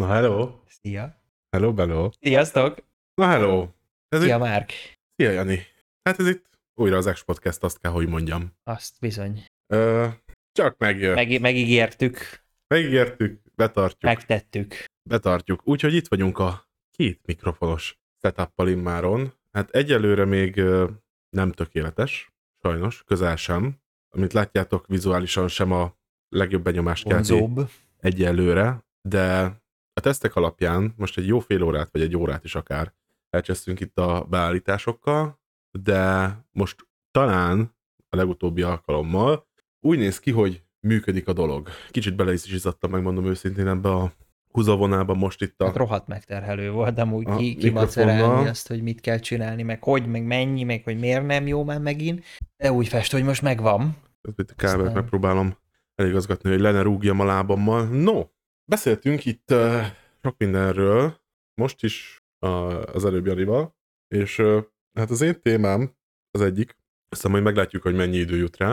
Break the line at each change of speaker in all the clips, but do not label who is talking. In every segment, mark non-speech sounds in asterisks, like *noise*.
Na hello.
Szia.
Hello, bello.
Sziasztok.
Na hello. Ez
Szia,
itt...
Márk.
Szia, Jani. Hát ez itt újra az X Podcast, azt kell, hogy mondjam.
Azt bizony.
Ö, csak megjött. Meg...
Meg, megígértük,
Megígértük, betartjuk.
megtettük.
Betartjuk. Úgyhogy itt vagyunk a két mikrofonos setup immáron. Hát egyelőre még nem tökéletes, sajnos, közel sem. Amit látjátok, vizuálisan sem a legjobb benyomást kelti egyelőre, de a tesztek alapján most egy jó fél órát, vagy egy órát is akár elcsesztünk itt a beállításokkal, de most talán a legutóbbi alkalommal úgy néz ki, hogy működik a dolog. Kicsit bele is izzadtam, megmondom őszintén ebbe a húzavonába most itt a...
Hát rohadt megterhelő volt, de úgy ki, kimacerálni azt, hogy mit kell csinálni, meg hogy, meg mennyi, meg hogy miért nem jó már megint. De úgy fest, hogy most megvan.
Itt a kábelt
Aztán-
megpróbálom eligazgatni, hogy le ne rúgjam a lábammal. No, beszéltünk itt uh, sok mindenről, most is uh, az előbb Janival, és uh, hát az én témám az egyik, aztán majd meglátjuk, hogy mennyi idő jut rá.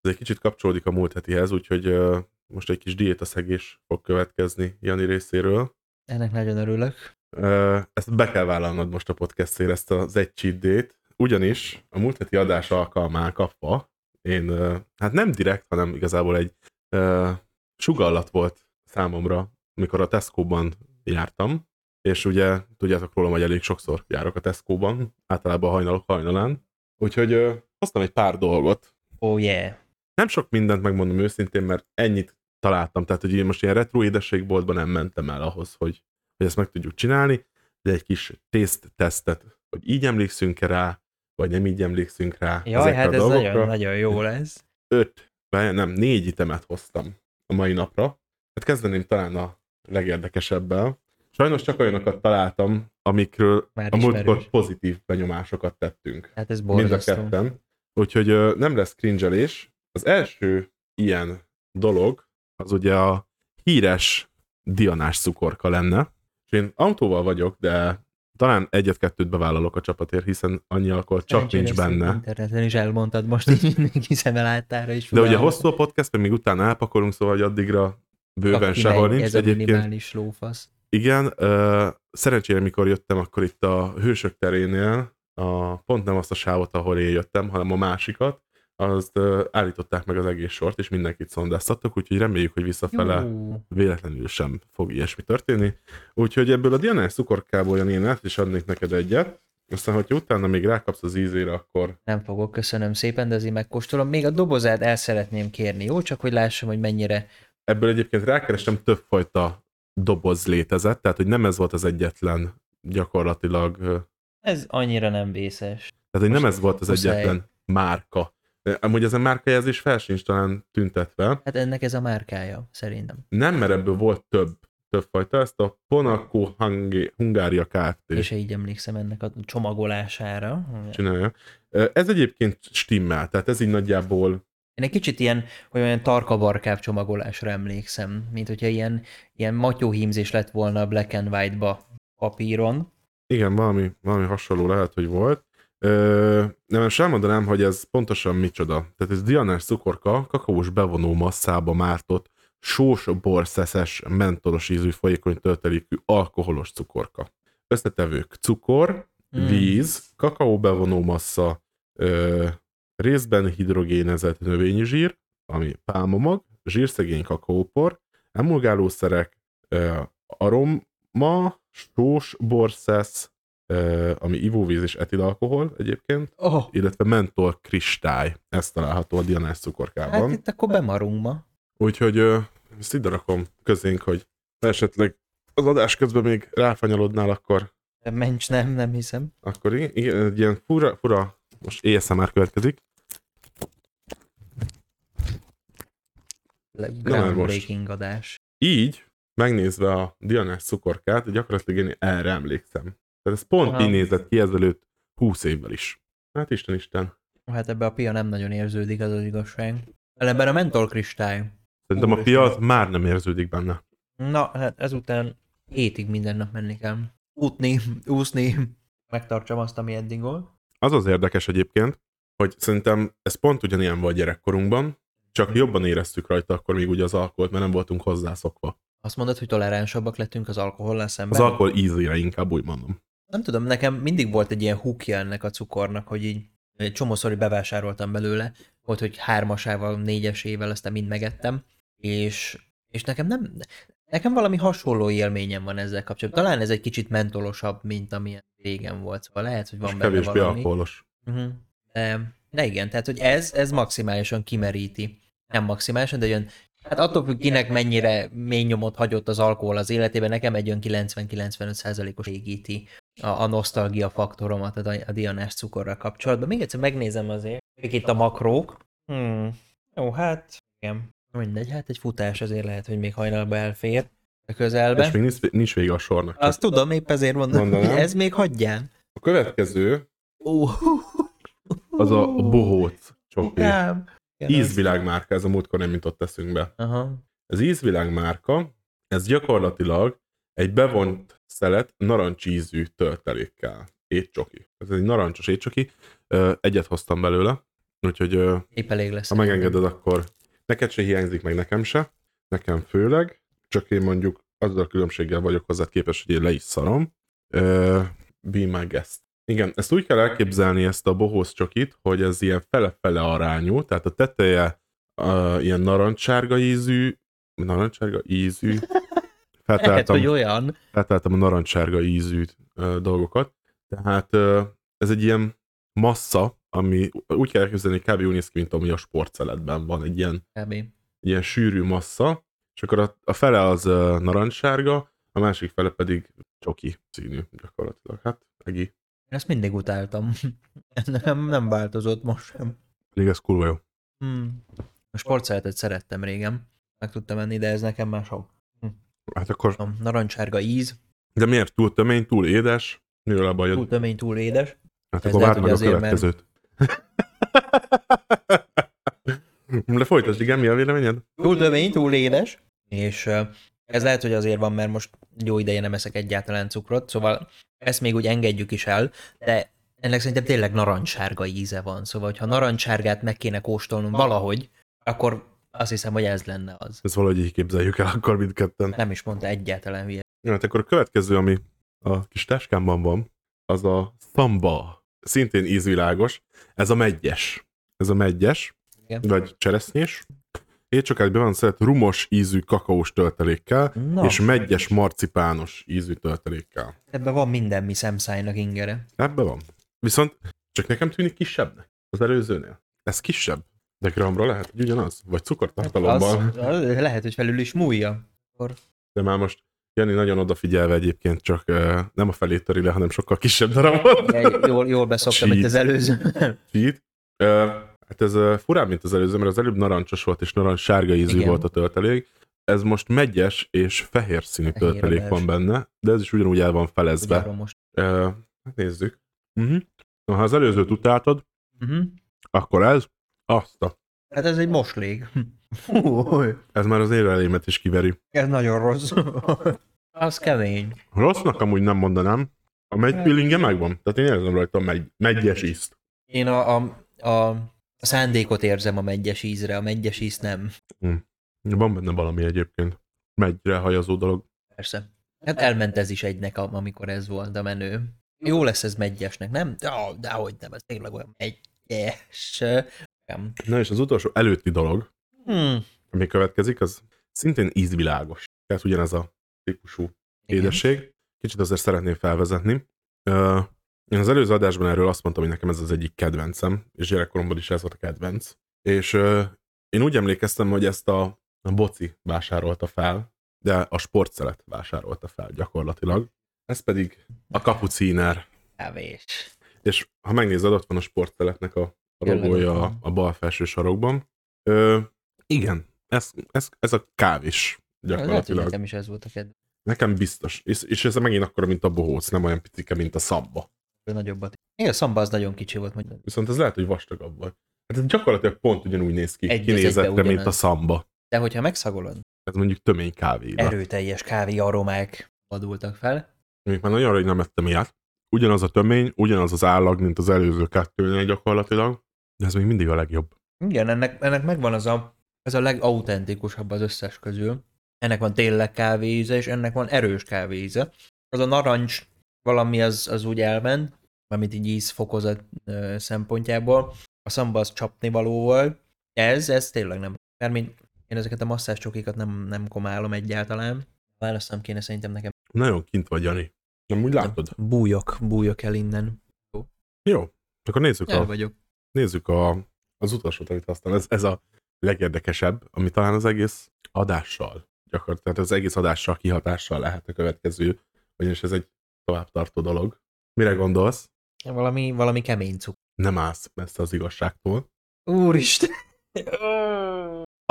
Ez egy kicsit kapcsolódik a múlt hetihez, úgyhogy uh, most egy kis diétaszegés fog következni Jani részéről.
Ennek nagyon örülök.
Ö, ezt be kell vállalnod most a podcastért, ezt az egy cheat day-t, ugyanis a múlt heti adás alkalmán kapva én, hát nem direkt, hanem igazából egy ö, sugallat volt számomra, amikor a Tesco-ban jártam, és ugye tudjátok rólam, hogy elég sokszor járok a Tesco-ban, általában hajnalok hajnalán, úgyhogy ö, hoztam egy pár dolgot,
Oh yeah.
nem sok mindent megmondom őszintén, mert ennyit találtam, tehát hogy én most ilyen retro édességboltba nem mentem el ahhoz, hogy, hogy ezt meg tudjuk csinálni, de egy kis taste tesztet, hogy így emlékszünk-e rá, vagy nem így emlékszünk rá
Jaj, hát ez
dolgokra.
nagyon, nagyon jó lesz.
Öt, nem, négy itemet hoztam a mai napra. Hát kezdeném talán a legérdekesebbel. Sajnos csak olyanokat találtam, amikről
Már
a múltkor pozitív benyomásokat tettünk
Hát ez
mind a
borzasztó.
ketten. Úgyhogy ö, nem lesz cringelés. Az első ilyen dolog, az ugye a híres dianás cukorka lenne. És én autóval vagyok, de talán egyet-kettőt bevállalok a csapatért, hiszen annyi alkohol csak
Szerencsére
nincs benne.
Interneten is elmondtad most így mindenki szeme láttára is.
De ugye hosszú a podcast, még utána elpakolunk, szóval hogy addigra bőven sehol nincs.
Ez a
Egyébként
minimális lófasz.
Igen, ö, szerencsére, mikor jöttem, akkor itt a Hősök terénél, a, pont nem azt a sávot, ahol én jöttem, hanem a másikat, azt ö, állították meg az egész sort, és mindenkit szondáztattak, úgyhogy reméljük, hogy visszafele
Jó.
véletlenül sem fog ilyesmi történni. Úgyhogy ebből a Dianás cukorkából én át is adnék neked egyet, aztán, hogyha utána még rákapsz az ízére, akkor
Nem fogok, köszönöm szépen, de azért megkóstolom. Még a dobozát el szeretném kérni, jó? Csak hogy lássam, hogy mennyire
ebből egyébként rákerestem többfajta doboz létezett, tehát hogy nem ez volt az egyetlen gyakorlatilag
ez annyira nem vészes.
Tehát, hogy nem
Most
ez volt az
muszáj.
egyetlen márka. Amúgy ez a márkajelzés fel sincs talán tüntetve.
Hát ennek ez a márkája, szerintem.
Nem, mert ebből volt több, több fajta. Ezt a Ponaco Hungé- Hungária Kft.
És így emlékszem ennek a csomagolására.
csinálja. Ez egyébként stimmel, tehát ez így nagyjából
Én egy kicsit ilyen, hogy olyan tarkabarkább csomagolásra emlékszem, mint hogyha ilyen, ilyen matyóhímzés lett volna a black and white-ba papíron.
igen, valami, valami hasonló lehet, hogy volt. Ö, nem, most elmondanám, hogy ez pontosan micsoda. Tehát ez dianás cukorka, kakaós bevonó masszába mártott, sós, borszeszes, mentolos ízű, folyékony töltelékű, alkoholos cukorka. Összetevők cukor,
Mm.
víz, kakaó bevonó massza, ö, részben hidrogénezett növényi zsír, ami pálmamag, zsírszegény kakaópor, emulgálószerek, aroma, sós borszesz, ami ivóvíz és etilalkohol egyébként,
Oh,
illetve mentol kristály. Ez található a dianás cukorkában.
hát itt akkor bemarunk ma.
Úgyhogy ezt ide rakom közénk, hogy esetleg az adás közben még ráfanyalodnál, akkor
mencs, nem, nem hiszem.
akkor igen, egy ilyen fura, fura, most ASMR következik.
Groundbreaking adás.
Így, megnézve a Dianás cukorkát, gyakorlatilag én erre emlékszem. Tehát ez pont
Aha.
így nézett ki ezelőtt 20 évvel is. Hát Isten, Isten.
Hát ebbe a pia nem nagyon érződik, az az igazság. Ebben a mentol kristály.
Szerintem a
Úristen.
piac már nem érződik benne.
Na, hát ezután hétig minden nap menni kell. Útni, úszni, megtartsam azt, ami eddig volt.
Az az érdekes egyébként, hogy szerintem ez pont ugyanilyen volt gyerekkorunkban, csak jobban éreztük rajta akkor még ugye az alkoholt, mert nem voltunk hozzászokva.
Azt mondod, hogy toleránsabbak lettünk az alkohollal
Az
szemben?
alkohol ízére inkább úgy mondom.
Nem tudom, nekem mindig volt egy ilyen húkja ennek a cukornak, hogy így egy csomószor bevásároltam belőle, volt, hogy hármasával, négyesével, aztán mind megettem, és, és nekem nem, nekem valami hasonló élményem van ezzel kapcsolatban. Talán ez egy kicsit mentolosabb, mint amilyen régen volt, szóval lehet, hogy van
És
benne
kevésbé
valami.
alkoholos.
Uh-huh. De, de igen, tehát hogy ez, ez maximálisan kimeríti. Nem maximálisan, de olyan, hát attól függ, kinek mennyire mély nyomot hagyott az alkohol az életében, nekem egy olyan 90-95%-os égíti a, a nosztalgia faktoromat a, a dianás cukorral kapcsolatban. Még egyszer megnézem azért, mik itt a makrók. Hmm. Jó, hát igen. Mindegy, hát egy futás azért lehet, hogy még hajnalba elfér a közelbe.
És még nincs, nincs vége a sornak.
Azt tudom, épp ezért mondom,
Mondanám.
ez még hagyján.
A következő
Ó,
az a bohóc csoki.
Nem.
Ízvilágmárka, ez a múltkor nem jutott eszünkbe.
Aha.
Az ízvilágmárka, ez gyakorlatilag egy bevont szelet narancsízű töltelékkel. Étcsoki. Ez egy narancsos étcsoki. Egyet hoztam belőle, úgyhogy
Épp elég lesz.
ha megengeded, akkor neked se hiányzik, meg nekem se. Nekem főleg, csak én mondjuk azzal a különbséggel vagyok hozzá képes, hogy én le is szarom. Be my guest. Igen, ezt úgy kell elképzelni ezt a bohóz csokit, hogy ez ilyen fele-fele arányú, tehát a teteje uh, ilyen narancssárga ízű, narancssárga ízű, *laughs*
Lehet,
feltaláltam,
hogy olyan.
feltaláltam a narancssárga ízű uh, dolgokat, tehát uh, ez egy ilyen massza, ami úgy kell elképzelni, hogy kb. úgy néz ki, mint ami a sportszeletben van, egy ilyen egy ilyen sűrű massza, és akkor a, a fele az uh, narancssárga, a másik fele pedig csoki színű gyakorlatilag. Hát, egi.
Én ezt mindig utáltam. *laughs* nem, nem változott most sem.
Pedig ez kurva jó.
Hmm. A sportszeletet szerettem régen. Meg tudtam enni, de ez nekem már sok.
Hát akkor,
A narancssárga íz,
de miért túl tömény, túl édes? Miről a bajod?
túl tömény, túl édes.
Hát
ez
akkor várd meg a
azért, mert-
következőt. *laughs* De folytasd, igen, mi a véleményed?
Túl tömény, túl édes. És ez lehet, hogy azért van, mert most jó ideje nem eszek egyáltalán cukrot, szóval ezt még úgy engedjük is el, de ennek szerintem tényleg narancssárga íze van. Szóval, hogyha narancssárgát meg kéne kóstolnom valahogy, akkor azt hiszem, hogy ez lenne az.
Ezt valahogy így képzeljük el akkor mindketten.
Nem is mondta egyáltalán hülye.
Ja, hát akkor a következő, ami a kis táskámban van, az a szamba. Szintén ízvilágos. Ez a megyes. Ez a megyes,
Igen.
vagy cseresznyés. Étcsokádban van szeret rumos ízű kakaós töltelékkel,
Na,
és megyes marcipános ízű töltelékkel.
ebben van minden mi szemszájnak ingere.
Ebben van. Viszont csak nekem tűnik kisebbnek az előzőnél. Ez kisebb. De gramra lehet, hogy ugyanaz? Vagy
Az,
cukortartalomban?
az, lehet, hogy felül is múlja.
De már most Jani nagyon odafigyelve egyébként csak uh, nem a felét töri le, hanem sokkal kisebb darabot.
Jól, jól beszoktam
Cheat.
itt az előző.
Feed. Uh, hát ez uh, furább, mint az előző, mert az előbb narancsos volt, és narancs sárga ízű
Igen.
volt a töltelék. Ez most megyes és fehér színű
Fehér
töltelék
belső.
van benne, de ez is ugyanúgy el van felezve.
Most.
Uh, nézzük. Uh-huh. Ha az előzőt utáltad,
Uh-huh.
akkor ez, azt a,
Hát ez egy moslék.
Ez már az érelémet is kiveri.
ez nagyon rossz. *laughs* az kemény.
Rossznak amúgy nem mondanám. A megy feelingje megvan. Tehát én érzem rajta a megy, megyes ízt.
Én a, a, a, a szándékot érzem a megyes ízre, a megyes íz nem.
Van benne valami egyébként. Megyre hajazó dolog.
Persze. Hát elment ez is egynek, am- amikor ez volt a menő. Jó lesz ez megyesnek, nem? De, dehogy nem, ez tényleg olyan megyes. Nem.
Na és az utolsó előtti dolog,
Hmm.
ami következik, az szintén ízvilágos. Tehát ugyanez a típusú
Igen.
édesség. Kicsit azért szeretném felvezetni. Én az előző adásban erről azt mondtam, hogy nekem ez az egyik kedvencem, és gyerekkoromban is ez volt a kedvenc. És ö, én úgy emlékeztem, hogy ezt a, a boci vásárolta fel, de a sportszelet vásárolta fel gyakorlatilag. Ez pedig a kapuciner.
Kávés.
És ha megnézed, ott van a sportszeletnek a rogója
ott
a, a bal felső sarokban. Ö, igen, ez, ez, ez a kávés
Lehet, hogy
gyakorlatilag.
nekem is ez volt a kedvenc.
Nekem biztos. És, és ez megint akkor, mint a bohóc, nem olyan picike, mint a szamba.
Nagyobbat. Igen, a szamba az nagyon kicsi volt. Mondjuk.
Viszont ez lehet, hogy vastagabb volt. Hát ez gyakorlatilag pont ugyanúgy néz ki,
Egy
kinézetre, mint a szamba.
De hogyha megszagolod,
Ez mondjuk tömény kávé.
erőteljes kávé aromák adultak fel.
Még már nagyon rég nem ettem ilyet. Ugyanaz a tömény, ugyanaz az állag, mint az előző kettőnél gyakorlatilag, de ez még mindig a legjobb.
Igen, ennek, ennek megvan az a, ez a legautentikusabb az összes közül. ennek van tényleg kávéíze, és ennek van erős kávéíze. Az a narancs valami az, az úgy elment, mármint így ízfokozat szempontjából. A szamba az csapni való volt. Ez, ez tényleg nem. Mármint én ezeket a masszás csokikat nem, nem komálom egyáltalán. Választom kéne szerintem nekem.
Nagyon kint vagy, Jani. Nem úgy látod?
Bújok, bújok el innen.
Jó, akkor nézzük,
El
a,
vagyok.
nézzük a, az utasot, amit aztán ez, ez a legérdekesebb, ami talán az egész adással, gyakorlatilag tehát az egész adással kihatással lehet a következő, ugyanis ez egy továbbtartó dolog. Mire gondolsz?
Valami, valami kemény cukor.
Nem állsz messze az igazságtól.
Úristen!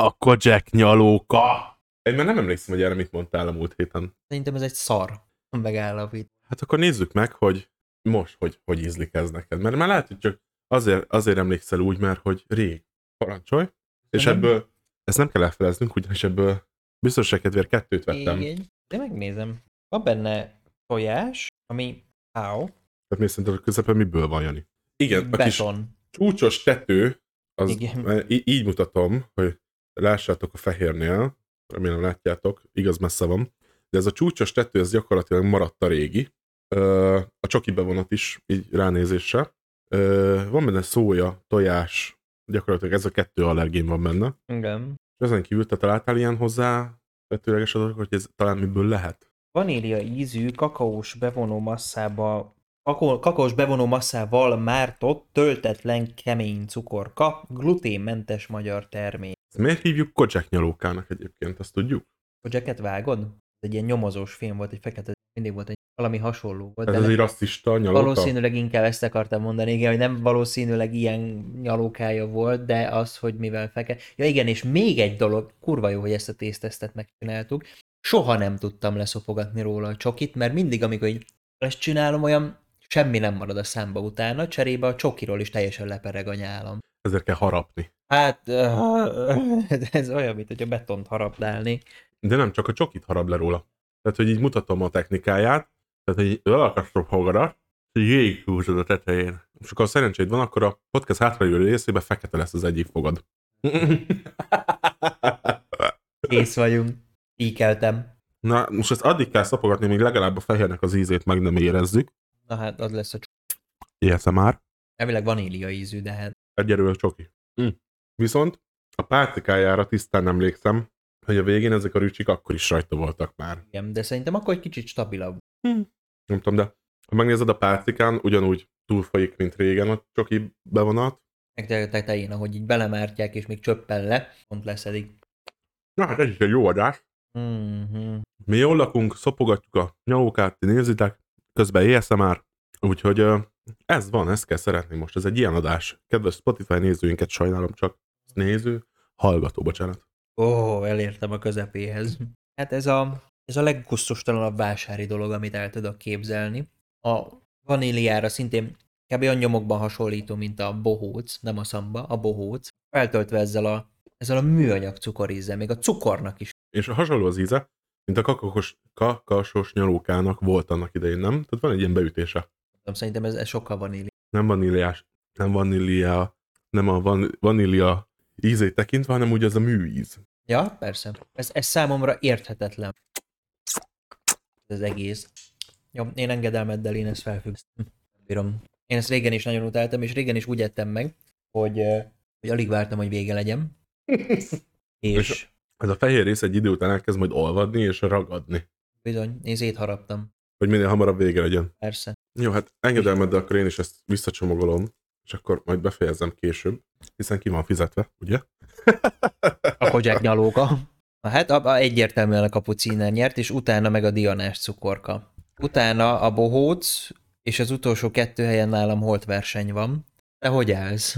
A Kojak nyalóka! Én már nem emlékszem, hogy erre mit mondtál a múlt héten.
Szerintem ez egy szar. Megállapít.
Hát akkor nézzük meg, hogy most, hogy, hogy ízlik ez neked. Mert már lehet, hogy csak azért, azért emlékszel úgy, mert hogy rég. Parancsolj. És
Nem.
ebből, ezt nem kell elfeleznünk, ugyanis ebből biztonság kedvéért kettőt vettem.
Igen. De megnézem. Van benne tojás, ami áó,
Tehát mi szerinted a közepen miből van, Jani? Igen, a kis
beton.
csúcsos tető, az
Igen.
í- így mutatom, hogy lássátok a fehérnél, remélem látjátok, igaz messze van, de ez a csúcsos tető, ez gyakorlatilag maradt a régi, a csoki bevonat is, így ránézésre. Van benne szója, tojás, gyakorlatilag ez a kettő allergén van benne.
Igen.
És ezen kívül te találtál ilyen hozzá vetőleges adatok, hogy ez talán miből lehet?
Vanília ízű, kakaós bevonó masszába kakaós bevonó masszával mártott, töltetlen kemény cukorka, gluténmentes magyar termék.
Miért hívjuk Kojak nyalókának egyébként, azt tudjuk?
A jacket vágod? Ez egy ilyen nyomozós film volt, egy fekete, mindig volt egy valami hasonló volt.
Ez az egy rasszista nyalóka?
Valószínűleg inkább ezt akartam mondani, igen, hogy nem valószínűleg ilyen nyalókája volt, de az, hogy mivel fekete. Ja igen, és még egy dolog, kurva jó, hogy ezt a tésztesztet megcsináltuk. Soha nem tudtam leszopogatni róla a csokit, mert mindig, amikor így ezt csinálom, olyan semmi nem marad a számba utána, cserébe a csokiról is teljesen lepereg a nyálam.
Ezért kell harapni.
Hát, *laughs* ez olyan, mint hogy a betont harapdálni.
De nem csak a csokit harab le róla. Tehát, hogy így mutatom a technikáját, tehát, hogy elakasztom fogadat, és így végighúzod a tetején. És akkor ha szerencséd van, akkor a podcast hátralévő részében fekete lesz az egyik fogad. *laughs*
Kész vagyunk. Íkeltem.
Na, most ezt addig kell szapogatni, míg legalább a fehérnek az ízét meg nem érezzük.
Na hát, az lesz a csok.
Érsze már.
Elvileg vanília ízű, de hát
Egyelőre csoki. Mm. Viszont a pácikájára tisztán emlékszem, hogy a végén ezek a rücsik akkor is rajta voltak már.
igen, de szerintem akkor egy kicsit stabilabb.
Nem tudom, de ha megnézed a pácikán, ugyanúgy túlfolyik, mint régen a csoki bevonat.
Meg te- tetején, ahogy így belemártják, és még csöppen le, pont leszedik.
Na hát ez is egy jó adás.
Mm-hmm.
Mi jól lakunk, szopogatjuk a nyalókát, ti nézitek, közben ASMR, úgyhogy ez van, ezt kell szeretni most, ez egy ilyen adás. Kedves Spotify nézőinket sajnálom csak, néző, hallgató, bocsánat.
Ó, elértem a közepéhez. Hát ez a, ez a leggusztustalanabb vásári dolog, amit el tudok képzelni. A vaníliára szintén kb. olyan nyomokban hasonlító, mint a bohóc, nem a szamba, a bohóc. Feltöltve ezzel a, ezzel a műanyag cukorízzel, még a cukornak is.
És hasonló az íze, mint a kakakos, kakasos nyalókának volt annak idején, nem? Tehát van egy ilyen beütése.
Szerintem ez, ez sokkal vaníli.
Nem vaníliás, nem vanília, nem a van, vanília ízét tekintve, hanem úgy az a műíz.
Ja, persze. Ez, ez számomra érthetetlen. Ez az egész. Jó, én engedelmeddel én ezt felfüggesztem. Bírom. Én ezt régen is nagyon utáltam, és régen is úgy ettem meg, hogy, hogy alig vártam, hogy vége legyen. *laughs* És
Ez a fehér rész egy idő után elkezd majd olvadni és ragadni,
bizony, én szétharaptam.
hogy minél hamarabb vége legyen.
Persze.
Jó, hát engedelmeddel akkor én is ezt visszacsomagolom, és akkor majd befejezem később, hiszen ki van fizetve, ugye?
A kogyák nyalóka. Hát a, a egyértelműen a kapuciner nyert, és utána meg a dianás cukorka. Utána a bohóc, és az utolsó kettő helyen nálam holt verseny van. De hogy állsz?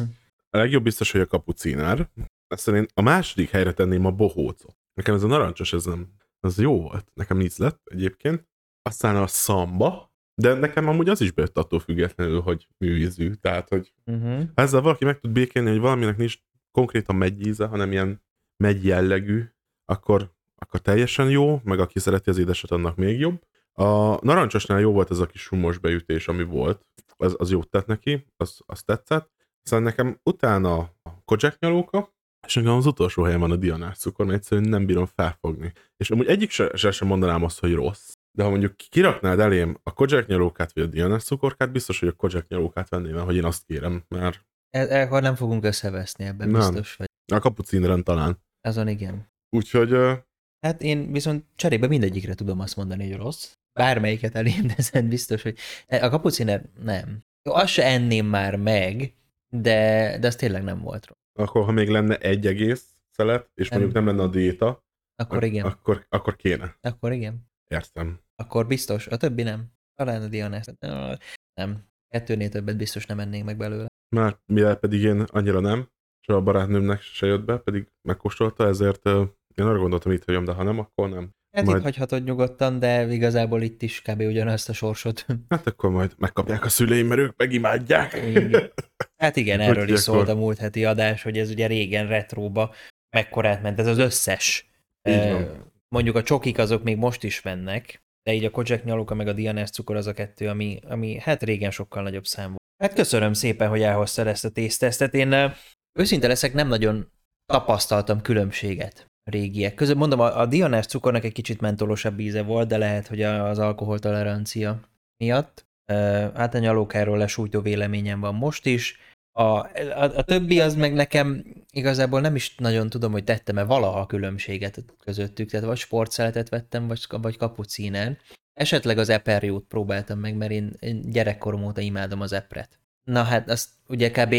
A legjobb biztos, hogy a kapucinár. Aztán én a második helyre tenném a bohócot. Nekem ez a narancsos, ez nem, az jó volt. Nekem íz lett egyébként. Aztán a szamba, de nekem amúgy az is bejött attól függetlenül, hogy műízű. Tehát, hogy
Uh-huh.
ha ezzel valaki meg tud békélni, hogy valaminek nincs konkrétan megy íze, hanem ilyen megy jellegű, akkor, akkor teljesen jó, meg aki szereti az édeset, annak még jobb. A narancsosnál jó volt ez a kis sumos beütés, ami volt. Az, az jót tett neki, az, az tetszett. Szóval nekem utána a Kojak nyalóka, És nekem az utolsó helyen van a dianás cukor, mert egyszerűen nem bírom felfogni. És amúgy egyik se, se sem mondanám azt, hogy rossz. De ha mondjuk kiraknád elém a kozsák nyalókát vagy a dianás cukorkát, biztos, hogy a kozsák nyalókát venném, hogy én azt kérem, mert...
E- Akkor nem fogunk összeveszni ebben,
Nem.
biztos vagy.
A kapucinren talán.
Azon igen.
Úgyhogy ö,
Hát én viszont cserébe mindegyikre tudom azt mondani, hogy rossz. Bármelyiket elém, de ezen biztos, hogy a kapuciner nem. Jó, azt se enném már meg, de, de az tényleg nem volt rossz.
Akkor ha még lenne egy egész szelet, és mondjuk nem lenne a diéta,
Akkor igen,
akkor, akkor kéne.
akkor igen.
Értem.
Akkor biztos, a többi nem. Talán a Dianesz. Nem. Kettőnél többet biztos nem ennénk meg belőle.
Már mivel pedig én annyira nem, és a barátnőmnek se jött be, pedig megkóstolta, ezért én arra gondoltam, itt hagyom, de ha nem, akkor nem.
Hát
Majd-
itt hagyhatod nyugodtan, de igazából itt is kb. ugyanazt a sorsot. *laughs*
Hát akkor majd megkapják a szüleim, mert ők megimádják.
Igen. Hát igen, erről
Úgyhogy
is szólt
akkor-
a múlt heti adás, hogy ez ugye régen retróba mekkorát ment, ez az összes. Eh. Mondjuk a csokik azok még most is mennek, de így a kocsek nyaluka meg a dianás cukor az a kettő, ami, ami hát régen sokkal nagyobb szám volt. Hát köszönöm szépen, hogy elhoztad ezt a tésztesztet. Én eh, őszinte leszek, nem nagyon tapasztaltam különbséget régiek között. Mondom, a, a dianás cukornak egy kicsit mentolosabb íze volt, de lehet, hogy az alkoholtolerancia miatt. Uh, hát a nyalókáról lesújtó véleményem van most is. A, a, a többi az meg nekem igazából nem is nagyon tudom, hogy tettem-e valaha különbséget közöttük, tehát vagy sportszeletet vettem, vagy, vagy kapucínen. Esetleg az eperjót próbáltam meg, mert én gyerekkorom óta imádom az epret. Na hát azt ugye kb.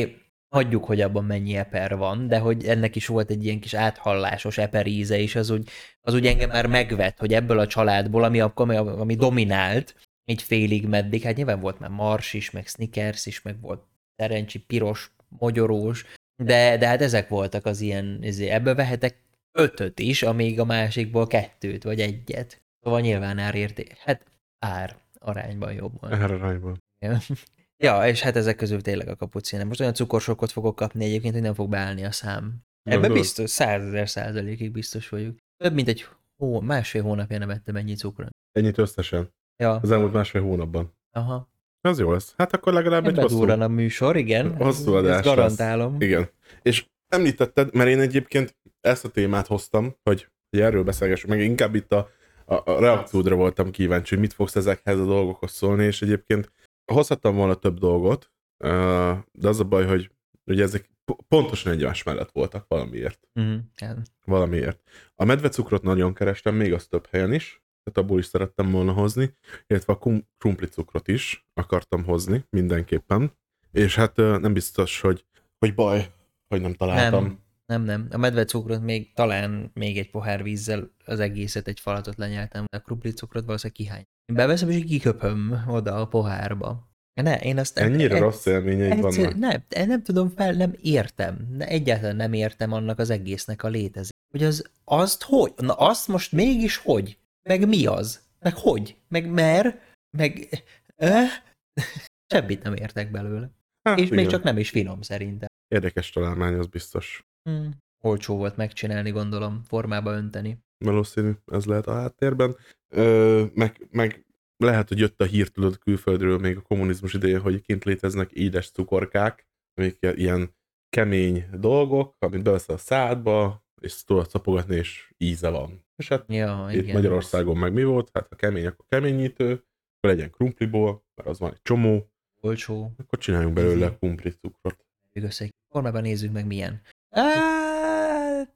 Hagyjuk, hogy abban mennyi eper van, de hogy ennek is volt egy ilyen kis áthallásos eper íze, és az úgy, az úgy engem már megvet, hogy ebből a családból, ami, ami, ami dominált, így félig meddig, hát nyilván volt már Mars is, meg Snickers is, meg volt Terencsi, piros, mogyorós, de, de hát ezek voltak az ilyen, ezért ebből vehetek ötöt is, amíg a másikból kettőt, vagy egyet. Szóval nyilván árérté, hát ár arányban jobb van.
Erre arányban.
Ja, és hát ezek közül tényleg a kapuciner. Most olyan cukorsokot fogok kapni egyébként, hogy nem fog beállni a szám. Ebben biztos, százezer százalékig biztos vagyok. Több mint egy hó, másfél hónapja nem ettem ennyi cukrot.
Ennyit összesen.
Ja,
Az elmúlt másfél hónapban.
aha.
Az jó lesz. Hát akkor legalább egy hosszú.
A műsor, igen.
hosszú
Ezt
adás lesz.
garantálom.
Igen. És említetted, mert én egyébként ezt a témát hoztam, hogy, hogy erről beszélgessünk, meg inkább itt a, a, a reakciódra voltam kíváncsi, hogy mit fogsz ezekhez a dolgokhoz szólni, és egyébként hozhattam volna több dolgot, de az a baj, hogy ugye ezek po- pontosan egymás mellett voltak valamiért.
Uh-huh. Ja.
Valamiért. A medvecukrot nagyon kerestem, még az több helyen is, tehát abból is szerettem volna hozni, illetve a krumplicukrot is akartam hozni mindenképpen, és hát nem biztos, hogy, hogy baj, hogy nem találtam.
Nem, nem, nem. A medvecukrot még talán még egy pohár vízzel az egészet egy falatot lenyeltem, de a krumplicukrot valószínűleg kihány. Én beveszem és kiköpöm oda a pohárba. Ne, én azt.
Ennyire
egy-
rossz élményeid
egyszer-
vannak.
Nem, én nem tudom fel, nem értem. Ne, egyáltalán nem értem annak az egésznek a létezését. Hogy az, azt hogy? Na azt most mégis hogy? Meg mi az? Meg hogy? Meg mer? Meg... Eh? *laughs* Semmit nem értek belőle.
Hát,
És még
igen.
csak nem is finom szerintem.
Érdekes találmány, az biztos.
Hmm. Olcsó volt megcsinálni, gondolom, formába önteni.
Valószínű, ez lehet a háttérben. Ö, meg, meg lehet, hogy jött a hír, tudod, külföldről még a kommunizmus idején, hogy kint léteznek édes cukorkák, amik ilyen kemény dolgok, amit beveszel a szádba, és tudod szapogatni, és íze van. És hát
Ja,
itt
igen.
Magyarországon meg mi volt? Hát ha kemény, akkor keményítő, akkor legyen krumpliból, mert az van egy csomó,
Olcsó.
akkor csináljunk belőle krumpli cukrot.
Össze formában nézzük meg milyen. Hát,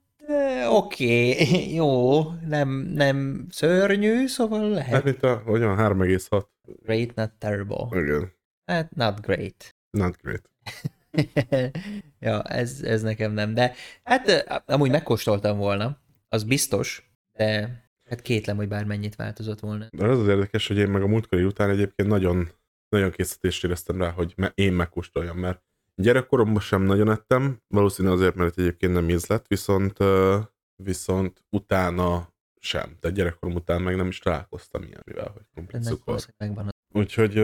oké, *laughs* jó, nem, nem szörnyű, szóval
Hát
lehet.
mint a, hogyan, 3,6.
Great, not terrible.
Igen,
Hát, not great.
not great. *laughs*
ja, ez, ez nekem nem, de hát amúgy megkóstoltam volna, az biztos, de hát kétlem, hogy bármennyit változott volna.
De az az érdekes, hogy én meg a múltkori után egyébként nagyon, nagyon készítést éreztem rá, hogy én megkóstoljam, mert gyerekkoromban sem nagyon ettem, valószínű azért, mert egyébként nem ízlett, viszont, viszont utána sem. Tehát gyerekkorom után meg nem is találkoztam ilyen, mivel hogy
Ennek
cukor.
valószínűleg az-
Úgyhogy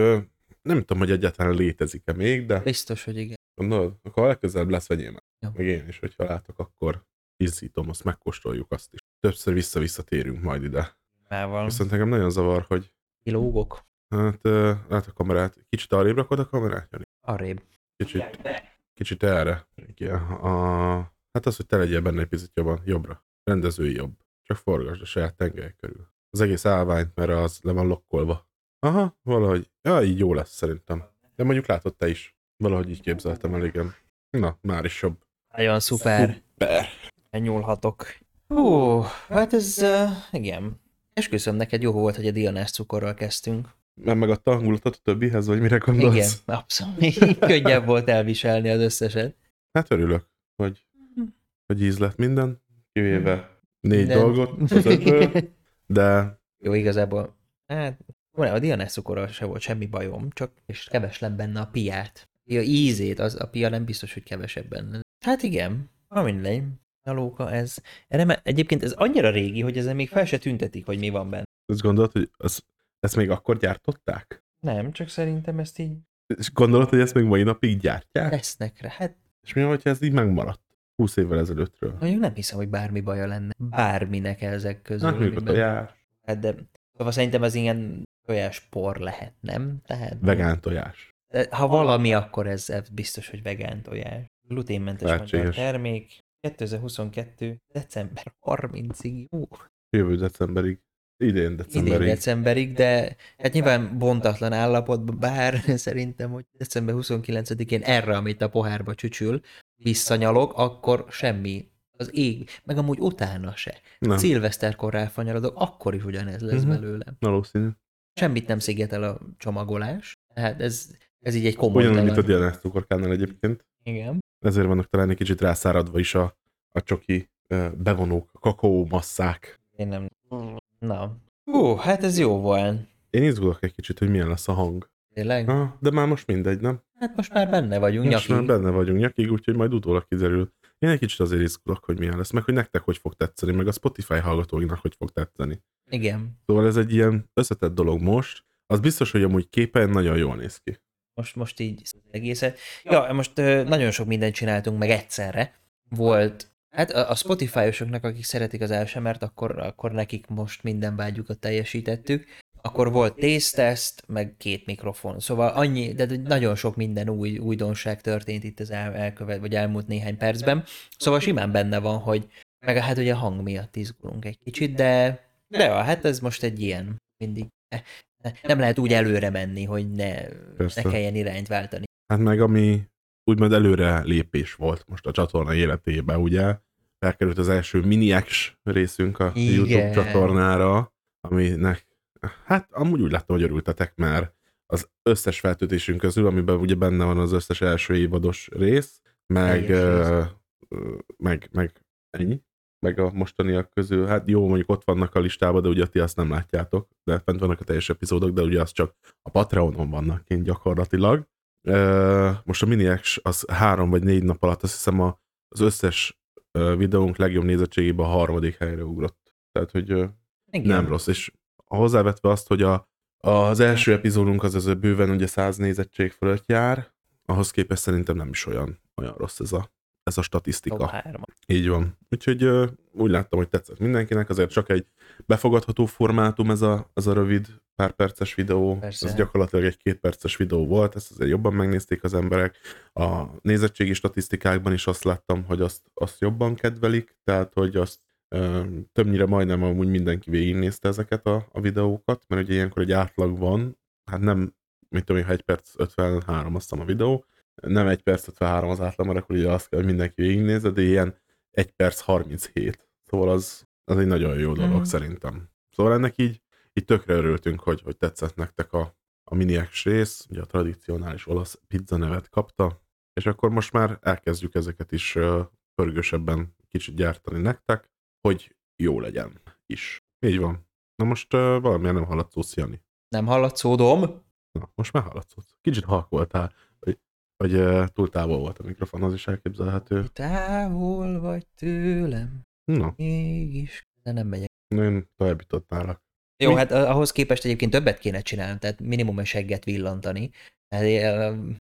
nem tudom, hogy egyáltalán létezik-e még, de
Biztos, hogy igen.
gondolod, akkor a legközelebb lesz, vegyél meg.
Jó.
Meg én is, hogyha látok, akkor izzítom, azt megkóstoljuk azt is. Többször vissza-visszatérünk majd ide.
Mával.
Viszont nekem nagyon zavar, hogy
Kilógok.
Hát, hát a kamerát, kicsit arrébb rakod a kamerát, Jani?
Arrébb.
Kicsit, kicsit erre. Igen, a, Hát az, hogy te legyél benne egy picit jobban, jobbra. Rendezői jobb. Csak forgasd a saját tengelyek körül. Az egész állványt, mert az le van lokkolva. Aha, valahogy. Ja, így jó lesz szerintem. De mondjuk látod te is. Valahogy így képzeltem el, igen. Na, már is jobb.
Nagyon szuper.
Szuper.
Nyúlhatok. Hú, hát ez, uh, igen. Esküszöm neked jó volt, hogy a dianás cukorral kezdtünk.
Mert megadta a hangulatot a többihez, vagy mire gondolsz?
Igen, abszolút. Könnyebb volt elviselni az összeset.
Hát örülök, hogy, hogy íz lett minden, kivéve négy
De-
dolgot az ötből, *laughs* de
Jó, igazából, hát a dianás cukorral se volt semmi bajom, csak és keves lett benne a piát. A ízét, az, a pia nem biztos, hogy kevesebb benne. Hát igen, na mindegy. A lóka ez. Erre egyébként ez annyira régi, hogy ezen még fel se tüntetik, hogy mi van benne.
azt gondolod, hogy az, ezt még akkor gyártották?
Nem, csak szerintem ezt így
És gondolod, hogy ezt még mai napig gyártják?
lesznek rá. Hát
És mi van, hogyha ez így megmaradt? 20 évvel ezelőttről.
mondjuk nem hiszem, hogy bármi baja lenne. Bárminek ezek közül.
Hát
amiben-
tojás,
Hát de szóval szerintem az ilyen tojáspor lehet, nem? Tehát,
vegán tojás.
De Ha valami, akkor ez, ez biztos, hogy vegán tojás. Gluténmentes magyar termék. 2022. december 30-ig. Ú,
Jövő decemberig. Idén
idén
decemberig.
decemberig, de hát nyilván bontatlan állapotban, bár *laughs* szerintem, hogy december 29-én erre, amit a pohárba csücsül, visszanyalok, akkor semmi. Az ég, meg amúgy utána se.
Nem,
Szilveszterkor ráfanyarodok, akkor is ugyanez lesz
Mhm.
belőlem.
valószínű.
Semmit nem szigetel a csomagolás. Tehát ez, ez így egy komoly
Ugyanúgy, mint a dianás cukorkánál egyébként.
Igen.
Ezért vannak talán egy kicsit rászáradva is a, a csoki bevonók, a kakaó masszák.
Én nem... Na. Hú, hát ez jó volt.
Én izgulok egy kicsit, hogy milyen lesz a hang.
Tényleg?
Ah, de már most mindegy, nem?
Hát most már benne vagyunk,
Most már
nyakig.
benne vagyunk nyakig, úgyhogy majd utólag kiderül. Én egy kicsit azért izgulok, hogy milyen lesz, meg hogy nektek hogy fog tetszeni, meg a Spotify hallgatóinak hogy fog tetszeni.
Igen.
Szóval ez egy ilyen összetett dolog most. Az biztos, hogy amúgy képen nagyon jól néz ki.
Most, most így az egészet. Ja, most ö, nagyon sok mindent csináltunk meg egyszerre. Volt, hát a, a Spotify-osoknak, akik szeretik az ASMR-t, akkor, akkor nekik most minden vágyukat teljesítettük. Akkor volt tészteszt, meg két mikrofon. Szóval annyi, de nagyon sok minden új újdonság történt itt az el, elkövet, vagy elmúlt néhány percben. Szóval simán benne van, hogy meg hát ugye a hang miatt izgulunk egy kicsit, de, de ja, hát ez most egy ilyen mindig. Nem lehet úgy előre menni, hogy ne,
Persze.
ne kelljen irányt váltani.
Hát meg ami úgymond előre lépés volt most a csatorna életébe, ugye? Felkerült az első mini-X részünk a
Igen.
YouTube csatornára, aminek, hát amúgy úgy láttam, hogy örültetek, mert az összes feltöltésünk közül, amiben ugye benne van az összes első évados rész, meg, ö, meg, meg ennyi, meg a mostaniak közül, hát jó, mondjuk ott vannak a listában, de ugye ti azt nem látjátok, de fent vannak a teljes epizódok, de ugye az csak a Patreonon vannak kint gyakorlatilag. Most a miniax az három vagy négy nap alatt azt hiszem a, az összes videónk legjobb nézettségében a harmadik helyre ugrott. Tehát, hogy
Igen.
nem rossz, és hozzávetve azt, hogy a, az első epizódunk az, az bőven ugye 100 nézettség fölött jár, ahhoz képest szerintem nem is olyan, olyan rossz ez a, ez a statisztika. Így van. Úgyhogy úgy láttam, hogy tetszett mindenkinek, azért csak egy befogadható formátum ez a, ez a rövid pár perces videó.
Persze.
Ez gyakorlatilag egy két perces videó volt, ezt azért jobban megnézték az emberek. A nézettségi statisztikákban is azt láttam, hogy azt, azt jobban kedvelik, tehát hogy azt ö, többnyire majdnem amúgy mindenki végignézte ezeket a, a videókat, mert ugye ilyenkor egy átlag van, hát nem, mit tudom én, ha 1 perc 53 azt a videó, nem 1 perc 53 az átlag, mert akkor ugye azt kell, hogy mindenki végignézze, de ilyen 1 perc 37. Szóval az, az egy nagyon jó dolog mm. szerintem. Szóval ennek így, így tökre örültünk, hogy, hogy tetszett nektek a, a miniax rész, ugye a tradicionális olasz pizza nevet kapta, és akkor most már elkezdjük ezeket is pörgősebben kicsit gyártani nektek, hogy jó legyen is. Így van. Na most uh, valamilyen nem hallatszódsz, Jani.
Nem hallatszódom?
Na, most már hallatszódsz. Kicsit halk voltál, hogy, hogy uh, túl távol volt a mikrofon, az is elképzelhető.
Távol vagy tőlem,
Na,
mégis. De nem megyek.
én továbbítottnálak.
Jó,
Mi?
hát ahhoz képest egyébként többet kéne csinálni, tehát minimum egy segget villantani. Hát,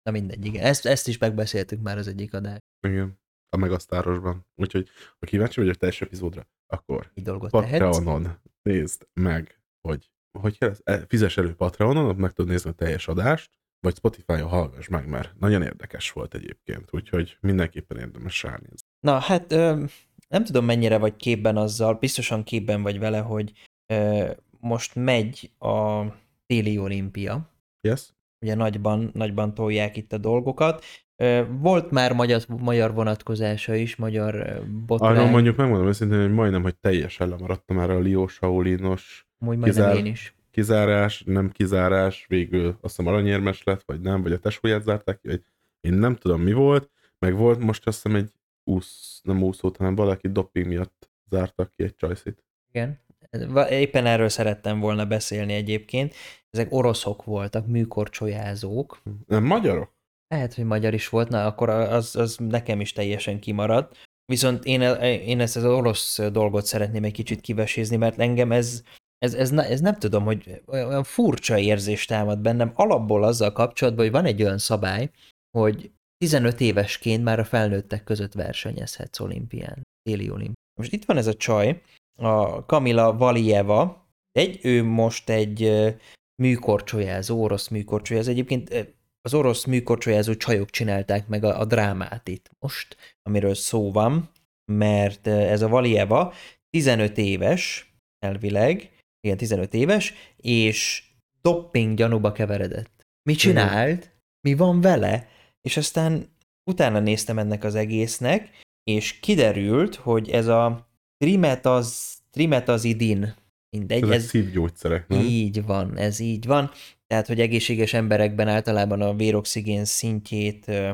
na mindegy, igen. Ezt, ezt is megbeszéltük már az egyik adás.
Igen. A Megasztárosban. Úgyhogy, ha kíváncsi vagy a teljes epizódra, akkor
Egy dolgot tehetsz.
Patreonon nézd meg, hogy hogy kell? E, fizes elő Patreonon, ott meg tudod nézni a teljes adást, vagy Spotify-on hallgass meg, mert nagyon érdekes volt egyébként, úgyhogy mindenképpen érdemes ránézni.
Na, hát ö, nem tudom mennyire vagy képben azzal, biztosan képben vagy vele, hogy ö, most megy a téli olimpia.
Yes.
Ugye nagyban, nagyban tolják itt a dolgokat. Volt már magyar, magyar vonatkozása is, magyar botrány.
Arról mondjuk megmondom őszintén, hogy majdnem, hogy teljesen lemaradtam már a Lió Saulinos
Úgy
kizár-
én is.
kizárás, nem kizárás, végül azt hiszem aranyérmes lett, vagy nem, vagy a tesóját zárták ki, vagy én nem tudom mi volt, meg volt most azt hiszem egy úsz, nem úszót, hanem valaki doping miatt zártak ki egy csajszit.
Igen. Éppen erről szerettem volna beszélni egyébként. Ezek oroszok voltak, műkorcsolyázók.
Nem magyarok?
Lehet, hogy magyar is volt, na akkor az, az nekem is teljesen kimaradt. Viszont én, én ezt az orosz dolgot szeretném egy kicsit kivesézni, mert engem ez, ez, ez, ez nem tudom, hogy olyan furcsa érzés támad bennem. Alapból azzal kapcsolatban, hogy van egy olyan szabály, hogy 15 évesként már a felnőttek között versenyezhetsz olimpián, téli olimpián. Most itt van ez a csaj, a Kamila Valieva, egy, ő most egy műkorcsolyázó, orosz műkorcsolyázó. Egyébként az orosz műkorcsolyázó csajok csinálták meg a, a drámát itt most, amiről szó van, mert ez a Valieva 15 éves, elvileg, igen, 15 éves, és dopping gyanúba keveredett. Mi csinált? Mi van vele? És aztán utána néztem ennek az egésznek, és kiderült, hogy ez a trimetaz, trimetazidin, mindegy,
Ezek
ez
szívgyógyszerek, nem?
így van, ez így van. Tehát, hogy egészséges emberekben általában a véroxigén szintjét ö,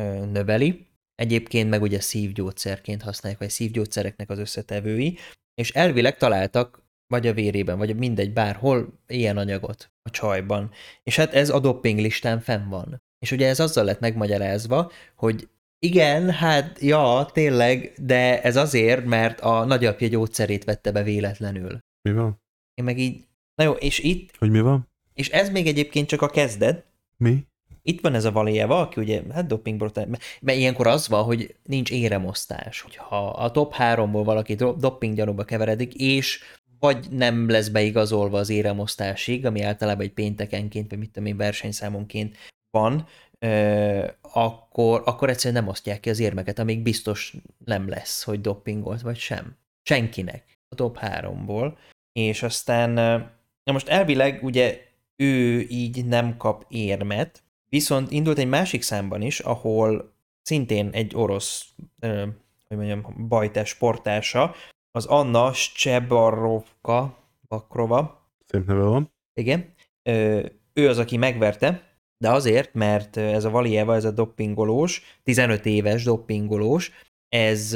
ö, növeli. Egyébként meg ugye szívgyógyszerként használják, vagy szívgyógyszereknek az összetevői, és elvileg találtak vagy a vérében, vagy mindegy, bárhol ilyen anyagot a csajban. És hát ez a doping listán fenn van. És ugye ez azzal lett megmagyarázva, hogy igen, hát ja, tényleg, de ez azért, mert a nagyapja gyógyszerét vette be véletlenül.
Mi van?
Én meg így, na jó, és itt,
Hogy mi van?
és ez még egyébként csak a kezdet,
Mi?
itt van ez a Valéjeva, aki ugye, hát dopingbotrány, mert, mert ilyenkor az van, hogy nincs éremosztás, hogyha a top háromból valaki do- doping gyanúba keveredik, és vagy nem lesz beigazolva az éremosztásig, ami általában egy péntekenként, vagy mit tudom én, versenyszámonként van, akkor, akkor egyszerűen nem osztják ki az érmeket, amíg biztos nem lesz, hogy dopingolt vagy sem. Senkinek a top háromból. És aztán, na most elvileg ugye ő így nem kap érmet, viszont indult egy másik számban is, ahol szintén egy orosz, ö, hogy mondjam, bajtás sportása, az Anna Szczebarovka, Bakrova,
Szép neve van.
igen, ö, ő az, aki megverte, de azért, mert ez a Valieva, ez a doppingolós, 15 éves doppingolós, ez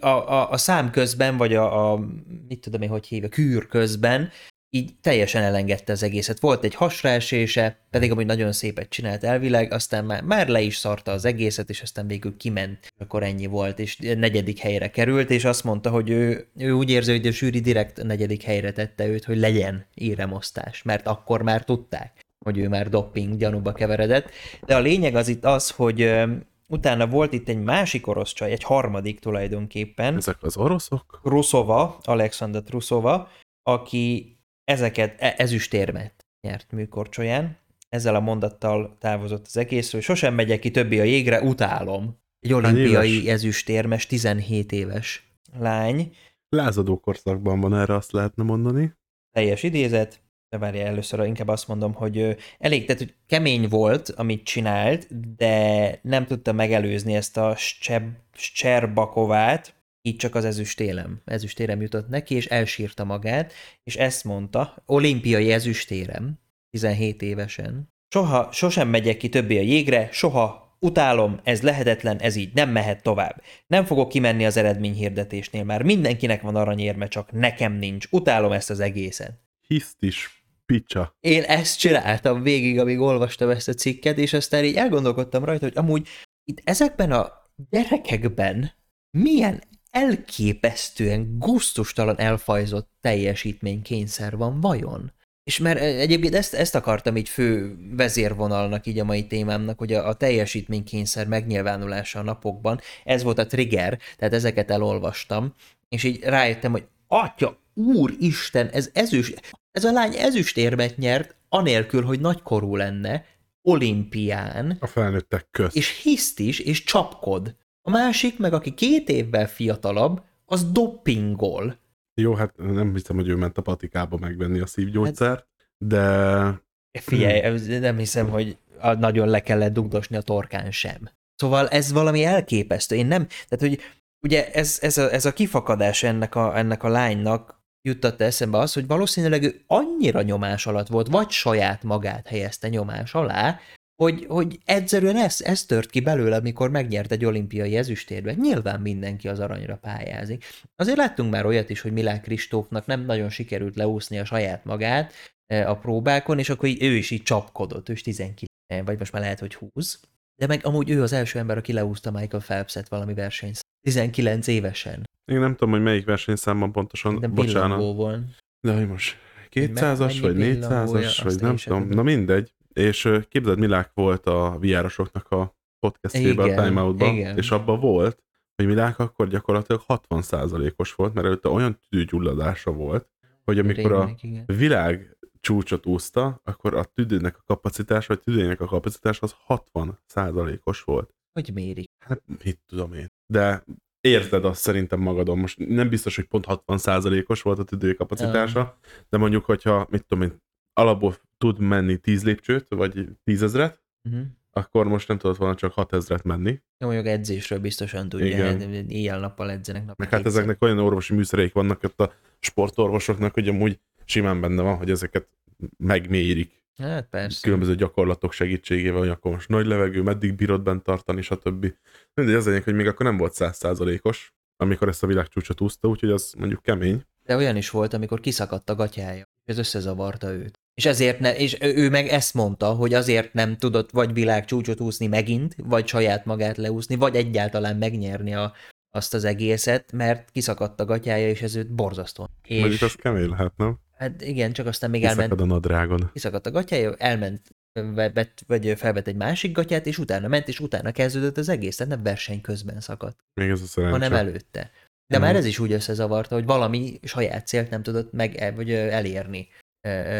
a, a, a szám közben, vagy a, a mit tudom én, hogy hívja, kűr közben, így teljesen elengedte az egészet. Volt egy hasraesése, pedig amúgy nagyon szépet csinált elvileg, aztán már, már le is szarta az egészet, és aztán végül kiment, akkor ennyi volt, és negyedik helyre került, és azt mondta, hogy ő, ő úgy érzi, hogy a zsűri direkt negyedik helyre tette őt, hogy legyen éremosztás, mert akkor már tudták, hogy ő már doping gyanúba keveredett. De a lényeg az itt az, hogy utána volt itt egy másik orosz csaj, egy harmadik tulajdonképpen,
Ezek az oroszok?
Rusova, Alexander Rusova, aki ezeket e- ezüstérmet nyert műkorcsolyán. Ezzel a mondattal távozott az egészről. Sosem megyek ki többé a jégre, utálom. Egy olimpiai
éves?
ezüstérmes, 17 éves lány.
Lázadó korszakban van erre, azt lehetne mondani.
Teljes idézet. De várjál, először inkább azt mondom, hogy elég, tehát hogy kemény volt, amit csinált, de nem tudta megelőzni ezt a Cserbakovát, így csak az ezüstérem. Ezüstérem jutott neki, és elsírta magát, és ezt mondta, olimpiai ezüstérem, 17 évesen. Soha, sosem megyek ki többé a jégre, soha, utálom, ez lehetetlen, ez így nem mehet tovább. Nem fogok kimenni az eredményhirdetésnél, már mindenkinek van aranyérme, csak nekem nincs. Utálom ezt az egészet.
Hiszt is, picsa.
Én ezt csináltam végig, amíg olvastam ezt a cikket, és aztán így elgondolkodtam rajta, hogy amúgy itt ezekben a gyerekekben milyen elképesztően gusztustalan elfajzott teljesítménykényszer van vajon? És mert egyébként ezt, ezt akartam így fő vezérvonalnak így a mai témámnak, hogy a, a teljesítménykényszer megnyilvánulása a napokban, ez volt a trigger, tehát ezeket elolvastam, és így rájöttem, hogy atya, úristen, ez ezüst, ez a lány ezüstérmet nyert, anélkül, hogy nagykorú lenne, olimpián,
A felnőttek közt.
és hiszt is, és csapkod. A másik, meg aki két évvel fiatalabb, az dopingol.
Jó, hát nem hiszem, hogy ő ment a patikába megvenni a szívgyógyszert, hát, de...
Figyelj, nem hiszem, hogy nagyon le kellett dugdosni a torkán sem. Szóval ez valami elképesztő. Én nem, tehát hogy ugye ez, ez, a, ez a kifakadás ennek a, ennek a lánynak juttatta eszembe az, hogy valószínűleg ő annyira nyomás alatt volt, vagy saját magát helyezte nyomás alá, hogy, hogy egyszerűen ez, ez tört ki belőle, amikor megnyert egy olimpiai ezüstérbe. Nyilván mindenki az aranyra pályázik. Azért láttunk már olyat is, hogy Milán Kristófnak nem nagyon sikerült leúszni a saját magát e, a próbákon, és akkor ő is így csapkodott, ő is 19, vagy most már lehet, hogy 20. De meg amúgy ő az első ember, aki leúszta Michael Phelps-et valami verseny 19 évesen.
Én nem tudom, hogy melyik versenyszámban pontosan,
De
bocsánat.
volt.
De hogy most 200-as, vagy 400-as, vagy nem tudom, na mindegy. És képzeld, Milák volt a viárosoknak a podcastjében, a Time out és abban volt, hogy Milák akkor gyakorlatilag 60%-os volt, mert előtte olyan tüdőgyulladása volt, hogy amikor a világ csúcsot úszta, akkor a tüdőnek a kapacitás, vagy tüdőnek a kapacitás az 60%-os volt.
Hogy mérik?
Hát mit tudom én. De érzed azt szerintem magadon. Most nem biztos, hogy pont 60%-os volt a tüdő kapacitása, uh. de mondjuk, hogyha, mit tudom én, alapból tud menni 10 lépcsőt, vagy 10 ezret, uh-huh. akkor most nem tudott volna csak 6 ezret menni.
Jó, mondjuk edzésről biztosan tudja, Igen. Hát éjjel-nappal edzenek. Nap
Meg hát ezeknek olyan orvosi műszereik vannak ott a sportorvosoknak, hogy amúgy simán benne van, hogy ezeket megmérik.
Hát persze.
Különböző gyakorlatok segítségével, hogy akkor most nagy levegő, meddig bírod bent tartani, stb. Mindegy, az lényeg, hogy még akkor nem volt százszázalékos, amikor ezt a világcsúcsot úszta, úgyhogy az mondjuk kemény.
De olyan is volt, amikor kiszakadt a gatyája, ez összezavarta őt. És ezért ne, és ő meg ezt mondta, hogy azért nem tudott vagy világcsúcsot úszni megint, vagy saját magát leúszni, vagy egyáltalán megnyerni a, azt az egészet, mert kiszakadt a gatyája, és ez őt borzasztó.
És... Mondjuk az kemény lehet, nem?
Hát igen, csak aztán még elment.
a nadrágon.
Kiszakadt a gatyája, elment, vett, vagy felvett egy másik gatyát, és utána ment, és utána kezdődött az egész, tehát nem verseny közben szakadt.
Még ez a szerencse.
Hanem előtte. De mm. már ez is úgy összezavarta, hogy valami saját célt nem tudott meg, vagy elérni,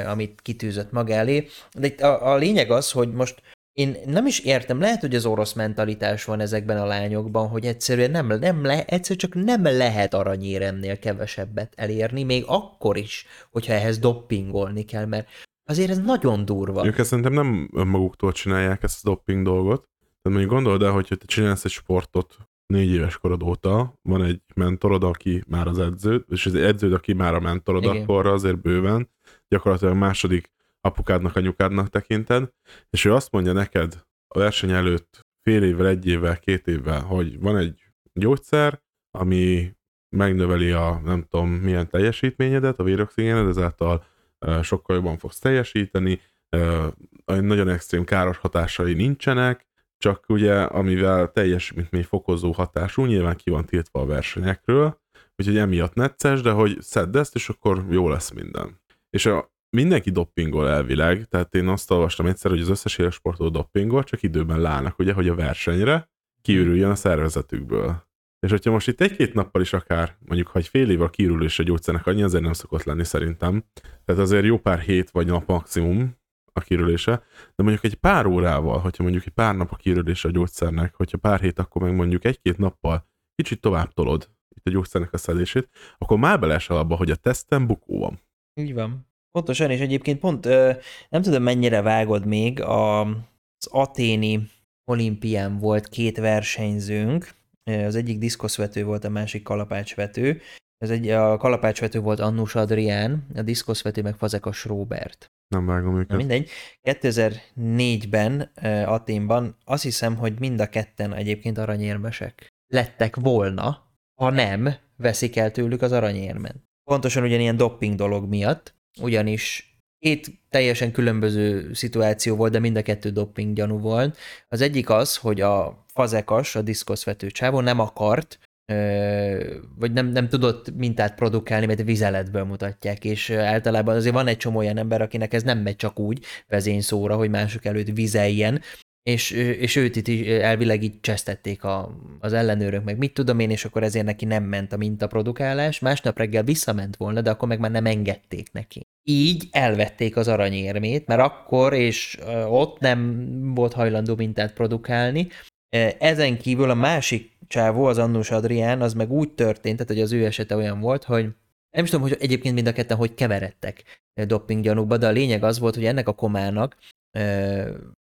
amit kitűzött maga elé. De a, a lényeg az, hogy most én nem is értem, lehet, hogy az orosz mentalitás van ezekben a lányokban, hogy egyszerűen nem, nem le, egyszerűen csak nem lehet aranyéremnél kevesebbet elérni, még akkor is, hogyha ehhez doppingolni kell, mert azért ez nagyon durva.
Ők ezt szerintem nem önmaguktól csinálják ezt a dopping dolgot. Tehát mondjuk gondold el, hogy te csinálsz egy sportot négy éves korod óta, van egy mentorod, aki már az edződ, és az edződ, aki már a mentorod, Igen. akkor azért bőven, gyakorlatilag második apukádnak, anyukádnak tekinted, és ő azt mondja neked a verseny előtt fél évvel, egy évvel, két évvel, hogy van egy gyógyszer, ami megnöveli a nem tudom milyen teljesítményedet, a véroxigéned, ezáltal sokkal jobban fogsz teljesíteni, nagyon extrém káros hatásai nincsenek, csak ugye amivel teljesítmény fokozó hatású, nyilván ki van tiltva a versenyekről, úgyhogy emiatt necces, de hogy szedd ezt, és akkor jó lesz minden. És a, mindenki doppingol elvileg, tehát én azt olvastam egyszer, hogy az összes élsportoló doppingol, csak időben lának, ugye, hogy a versenyre kiürüljön a szervezetükből. És hogyha most itt egy-két nappal is akár, mondjuk ha egy fél év a kiürülés a gyógyszernek, annyi azért nem szokott lenni szerintem. Tehát azért jó pár hét vagy nap maximum a kiürülése, de mondjuk egy pár órával, hogyha mondjuk egy pár nap a kiürülése a gyógyszernek, hogyha pár hét, akkor meg mondjuk egy-két nappal kicsit tovább tolod itt a gyógyszernek a szedését, akkor már belesel abba, hogy a teszten bukó van.
Így van. Pontosan, és egyébként pont nem tudom mennyire vágod még, az aténi olimpián volt két versenyzőnk, az egyik diszkoszvető volt, a másik kalapácsvető. Ez egy, a kalapácsvető volt Annus Adrián, a diszkoszvető meg Fazekas Robert.
Nem vágom őket. Na
mindegy. 2004-ben Aténban azt hiszem, hogy mind a ketten egyébként aranyérmesek lettek volna, ha nem veszik el tőlük az aranyérmen. Pontosan ugyanilyen dopping dolog miatt, ugyanis két teljesen különböző szituáció volt, de mind a kettő doping gyanú volt. Az egyik az, hogy a fazekas, a diszkoszvető csávó nem akart, vagy nem, nem tudott mintát produkálni, mert vizeletből mutatják, és általában azért van egy csomó olyan ember, akinek ez nem megy csak úgy vezényszóra, hogy mások előtt vizeljen, és, és őt itt elvileg így csesztették a, az ellenőrök, meg mit tudom én, és akkor ezért neki nem ment a mintaprodukálás, másnap reggel visszament volna, de akkor meg már nem engedték neki. Így elvették az aranyérmét, mert akkor és ott nem volt hajlandó mintát produkálni. Ezen kívül a másik csávó, az Annus Adrián, az meg úgy történt, tehát hogy az ő esete olyan volt, hogy nem is tudom, hogy egyébként mind a ketten hogy keveredtek doping gyanúkba, de a lényeg az volt, hogy ennek a komának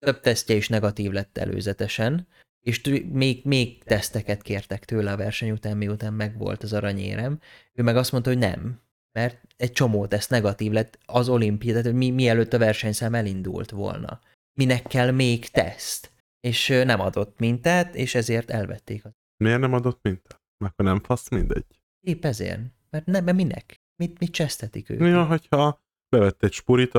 több tesztje is negatív lett előzetesen, és még, még teszteket kértek tőle a verseny után, miután megvolt az aranyérem. Ő meg azt mondta, hogy nem, mert egy csomó teszt negatív lett az olimpia, tehát mi, mielőtt a versenyszám elindult volna. Minek kell még teszt? És nem adott mintát, és ezért elvették.
Miért nem adott mintát? Akkor nem fasz mindegy.
Épp ezért. Mert nem, mert minek? Mit, mit csesztetik ők?
Ja, hogyha bevett egy spurit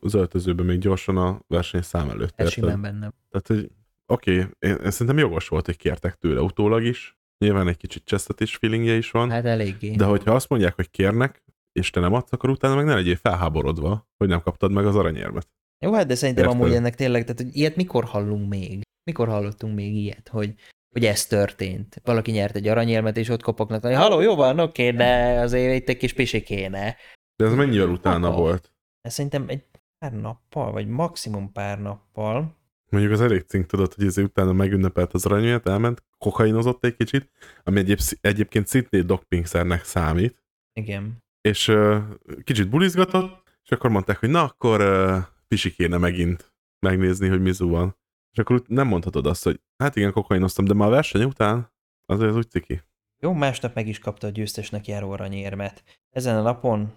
az öltözőbe még gyorsan a versenyszám előtt.
Ez simán bennem.
Tehát, hogy oké, okay, én, én szerintem jogos volt, hogy kértek tőle utólag is. Nyilván egy kicsit csesztetés feelingje is van.
Hát eléggé.
De hogyha azt mondják, hogy kérnek, és te nem adsz, akkor utána meg ne legyél felháborodva, hogy nem kaptad meg az aranyérmet.
Jó, hát de szerintem Érted? amúgy ennek tényleg, tehát hogy ilyet mikor hallunk még? Mikor hallottunk még ilyet, hogy, hogy ez történt? Valaki nyert egy aranyérmet, és ott kopognak, hogy haló, jó van, oké, de azért itt egy kis pisi kéne.
De ez mennyivel utána Apa. volt?
Ez szerintem egy pár nappal, vagy maximum pár nappal.
Mondjuk az elég cink tudod, hogy ezért utána megünnepelt az aranyért, elment, kokainozott egy kicsit, ami egyéb, egyébként szintén dopingszernek számít.
Igen.
És uh, kicsit bulizgatott, és akkor mondták, hogy na, akkor uh, pisi kéne megint megnézni, hogy mi van. És akkor nem mondhatod azt, hogy hát igen, kokainoztam, de már a verseny után azért az úgy ciki.
Jó, másnap meg is kapta a győztesnek járó aranyérmet. Ezen a napon,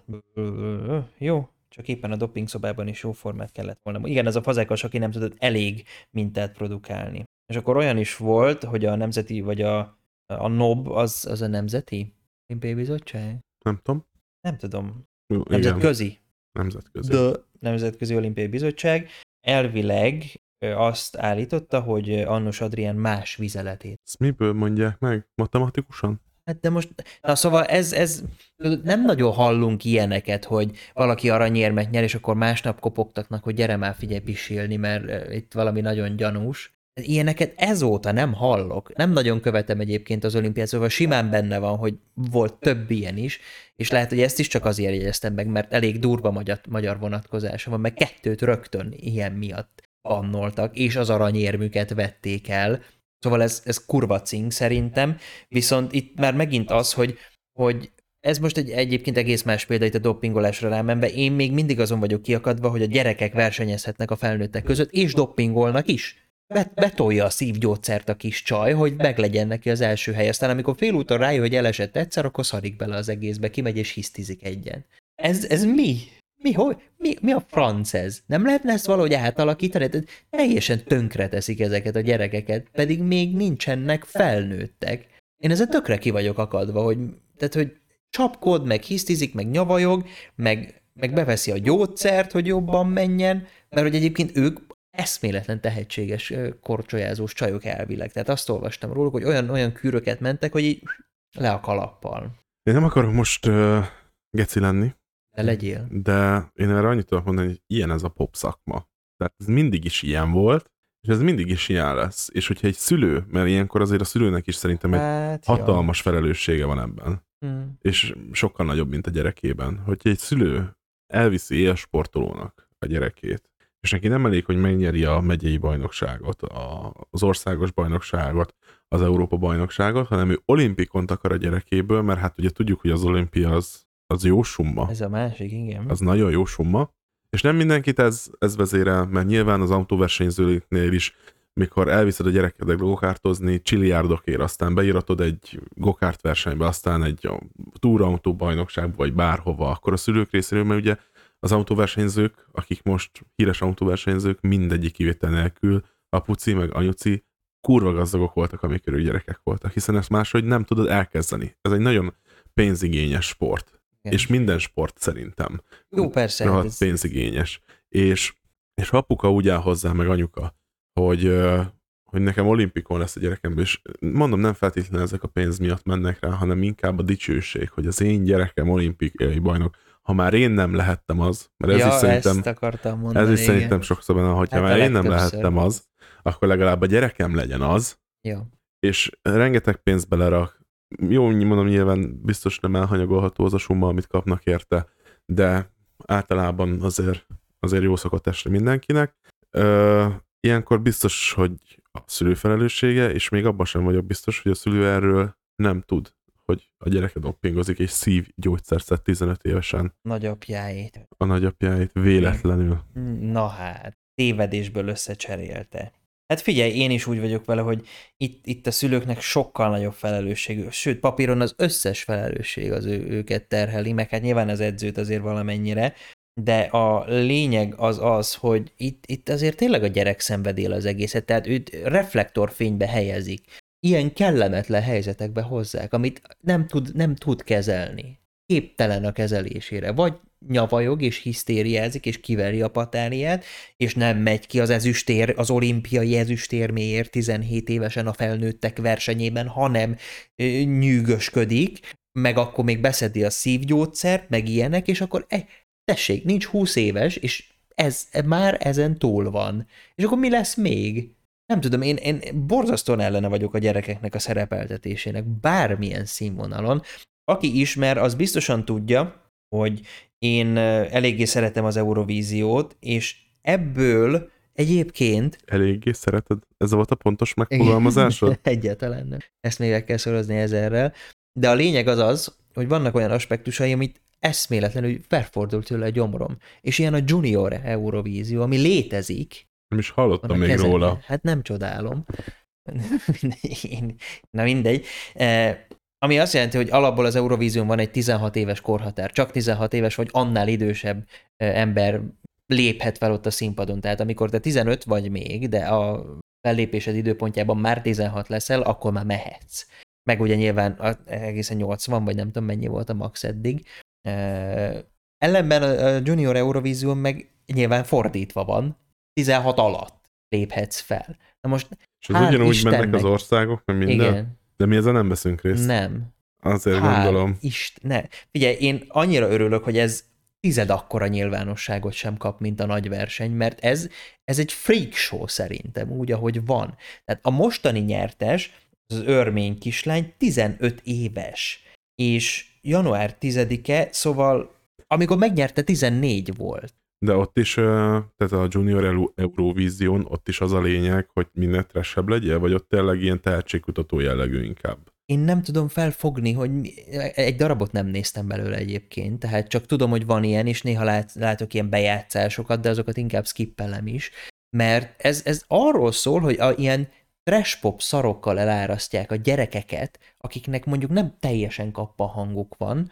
jó, csak éppen a doping szobában is jó formát kellett volna. Igen, ez a fazekas, aki nem tudott elég mintát produkálni. És akkor olyan is volt, hogy a nemzeti, vagy a, a NOB, az, az a nemzeti olimpiai bizottság?
Nem tudom.
Nem tudom. Nemzetközi.
Nemzetközi.
De Nemzetközi Olimpiai Bizottság elvileg azt állította, hogy Annus Adrián más vizeletét.
Ezt miből mondják meg? Matematikusan?
Hát de most, na szóval ez, ez nem nagyon hallunk ilyeneket, hogy valaki aranyérmet nyer, és akkor másnap kopogtatnak, hogy gyere már figyelj pisilni, mert itt valami nagyon gyanús. Ilyeneket ezóta nem hallok. Nem nagyon követem egyébként az olimpiát, szóval simán benne van, hogy volt több ilyen is, és lehet, hogy ezt is csak azért jegyeztem meg, mert elég durva magyar, magyar vonatkozása van, meg kettőt rögtön ilyen miatt annoltak, és az aranyérmüket vették el. Szóval ez, ez kurva cink szerintem, viszont itt már megint az, hogy, hogy ez most egy egyébként egész más példa itt a dopingolásra rámenve. Én még mindig azon vagyok kiakadva, hogy a gyerekek versenyezhetnek a felnőttek között, és dopingolnak is. Bet, betolja a szívgyógyszert a kis csaj, hogy meglegyen neki az első hely. Aztán amikor félúton rájön, hogy elesett egyszer, akkor szarik bele az egészbe, kimegy és hisztizik egyen. Ez, ez mi? Mi, hogy, mi, mi a franc ez? Nem lehetne ezt valahogy átalakítani? Tehát teljesen tönkre teszik ezeket a gyerekeket, pedig még nincsenek felnőttek. Én ezen tökre ki vagyok akadva, hogy, tehát, hogy csapkod, meg hisztizik, meg nyavajog, meg, meg beveszi a gyógyszert, hogy jobban menjen, mert hogy egyébként ők eszméletlen tehetséges korcsolyázós csajok elvileg. Tehát azt olvastam róluk, hogy olyan, olyan kűröket mentek, hogy így le a kalappal.
Én nem akarok most uh, geci lenni.
De legyél.
De én erre annyit tudok mondani, hogy ilyen ez a pop szakma. Tehát ez mindig is ilyen volt, és ez mindig is ilyen lesz. És hogyha egy szülő, mert ilyenkor azért a szülőnek is szerintem egy hát, hatalmas jó. felelőssége van ebben. Hmm. És sokkal nagyobb, mint a gyerekében. Hogyha egy szülő elviszi élsportolónak a gyerekét, és neki nem elég, hogy megnyeri a megyei bajnokságot, a, az országos bajnokságot, az Európa bajnokságot, hanem ő olimpikont akar a gyerekéből, mert hát ugye tudjuk, hogy az olimpia az, az jó summa.
Ez a másik, igen.
Az nagyon jó summa. És nem mindenkit ez, ez vezérel, mert nyilván az autóversenyzőknél is, mikor elviszed a gyerekedet gokártozni, csiliárdokért, aztán beíratod egy gokárt versenybe, aztán egy túrautó bajnokságba, vagy bárhova, akkor a szülők részéről, mert ugye az autóversenyzők, akik most híres autóversenyzők, mindegyik kivétel nélkül, apuci meg anyuci kurva gazdagok voltak, amikor ők gyerekek voltak, hiszen ezt máshogy nem tudod elkezdeni. Ez egy nagyon pénzigényes sport. Igen. És minden sport szerintem.
Jó, persze. Hát
ez... pénzigényes. És, és ha apuka úgy áll hozzá, meg anyuka, hogy, hogy nekem olimpikon lesz a gyerekem, és mondom, nem feltétlenül ezek a pénz miatt mennek rá, hanem inkább a dicsőség, hogy az én gyerekem olimpikai bajnok, ha már én nem lehettem az, mert ez
ja,
is szerintem,
ezt akartam mondani,
ez is igen. szerintem sokszor benne, hogyha hát már én nem lehettem az, akkor legalább a gyerekem legyen az,
ja.
és rengeteg pénzt belerak, jó, mondom, nyilván biztos nem elhanyagolható az a summa, amit kapnak érte, de általában azért, azért jó szokott esni mindenkinek. Ö, ilyenkor biztos, hogy a szülő felelőssége, és még abban sem vagyok biztos, hogy a szülő erről nem tud, hogy a gyereke doppingozik, és szív gyógyszerszet 15 évesen.
Nagyapjáét.
A nagyapjáit véletlenül.
Na hát, tévedésből összecserélte. Hát figyelj, én is úgy vagyok vele, hogy itt, itt a szülőknek sokkal nagyobb felelősség, sőt, papíron az összes felelősség az ő, őket terheli, meg hát nyilván az edzőt azért valamennyire, de a lényeg az az, hogy itt, itt azért tényleg a gyerek szenvedél az egészet, tehát őt reflektorfénybe helyezik. Ilyen kellemetlen helyzetekbe hozzák, amit nem tud, nem tud kezelni. Képtelen a kezelésére. Vagy nyavajog és hisztériázik, és kiveri a patáliát, és nem megy ki az ezüstér, az olimpiai ezüstérméért 17 évesen a felnőttek versenyében, hanem ö, nyűgösködik, meg akkor még beszedi a szívgyógyszert, meg ilyenek, és akkor e, tessék, nincs 20 éves, és ez már ezen túl van. És akkor mi lesz még? Nem tudom, én, én borzasztóan ellene vagyok a gyerekeknek a szerepeltetésének, bármilyen színvonalon. Aki ismer, az biztosan tudja, hogy én eléggé szeretem az Eurovíziót, és ebből egyébként...
Eléggé szereted? Ez volt a pontos megfogalmazásod? *laughs*
Egyáltalán nem. Ezt még meg kell szorozni ezerrel. De a lényeg az az, hogy vannak olyan aspektusai, amit eszméletlenül felfordult tőle a gyomrom. És ilyen a Junior Eurovízió, ami létezik.
Nem is hallottam még kezemben. róla.
Hát nem csodálom. *laughs* Na mindegy. Ami azt jelenti, hogy alapból az Eurovízión van egy 16 éves korhatár. Csak 16 éves vagy annál idősebb ember léphet fel ott a színpadon. Tehát amikor te 15 vagy még, de a fellépésed időpontjában már 16 leszel, akkor már mehetsz. Meg ugye nyilván egészen 80, vagy nem tudom mennyi volt a max eddig. Ellenben a Junior Eurovízión meg nyilván fordítva van, 16 alatt léphetsz fel. Na most
És ez ugyanúgy Istennek, mennek az országok, meg minden? Igen. De mi ezzel nem veszünk részt?
Nem.
Azért Hál gondolom.
Isten, ne. Figyelj, én annyira örülök, hogy ez tized akkora nyilvánosságot sem kap, mint a nagy verseny, mert ez, ez egy freak show szerintem, úgy, ahogy van. Tehát a mostani nyertes, az örmény kislány 15 éves, és január 10-e, szóval amikor megnyerte 14 volt.
De ott is, tehát a Junior Eurovision, ott is az a lényeg, hogy minél tressebb legyél, vagy ott tényleg ilyen tehetségkutató jellegű inkább?
Én nem tudom felfogni, hogy egy darabot nem néztem belőle egyébként, tehát csak tudom, hogy van ilyen, és néha lát, látok ilyen bejátszásokat, de azokat inkább skippelem is, mert ez, ez arról szól, hogy a ilyen trash pop szarokkal elárasztják a gyerekeket, akiknek mondjuk nem teljesen kappa hanguk van,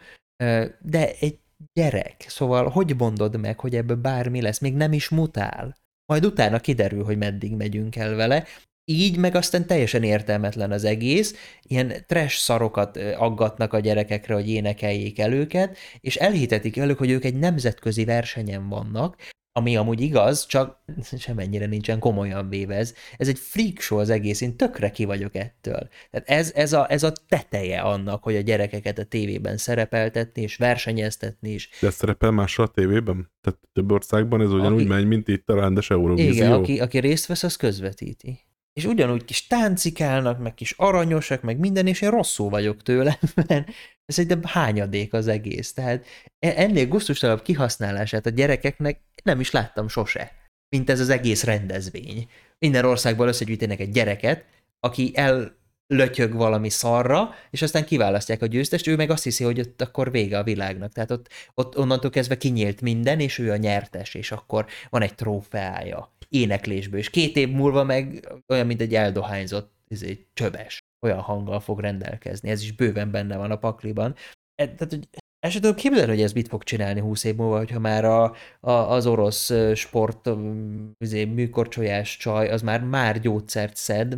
de egy gyerek. Szóval hogy mondod meg, hogy ebből bármi lesz? Még nem is mutál. Majd utána kiderül, hogy meddig megyünk el vele. Így meg aztán teljesen értelmetlen az egész, ilyen trash szarokat aggatnak a gyerekekre, hogy énekeljék el őket, és elhitetik velük, hogy ők egy nemzetközi versenyen vannak, ami amúgy igaz, csak *laughs* semennyire nincsen komolyan véve ez. Ez egy freak show az egész, én tökre ki vagyok ettől. Tehát ez, ez, a, ez a teteje annak, hogy a gyerekeket a tévében szerepeltetni, és versenyeztetni is.
De szerepel máshol a tévében? Tehát több országban ez ugyanúgy aki, megy, mint itt a rendes Eurovízió?
Igen, aki, aki részt vesz, az közvetíti. És ugyanúgy kis táncikálnak, meg kis aranyosak, meg minden, és én rosszul vagyok tőle, *laughs* mert ez egy hányadék az egész. Tehát e- ennél gusztustalabb kihasználását a gyerekeknek nem is láttam sose, mint ez az egész rendezvény. Minden országból összegyűjtenek egy gyereket, aki el lötyög valami szarra, és aztán kiválasztják a győztest, ő meg azt hiszi, hogy ott akkor vége a világnak. Tehát ott, ott onnantól kezdve kinyílt minden, és ő a nyertes, és akkor van egy trófeája éneklésből, és két év múlva meg olyan, mint egy eldohányzott egy csöves, olyan hanggal fog rendelkezni. Ez is bőven benne van a pakliban. E, tehát, hogy el sem hogy ez mit fog csinálni 20 év múlva, hogyha már a, a, az orosz sport izé, műkorcsolyás csaj, az már már gyógyszert szed.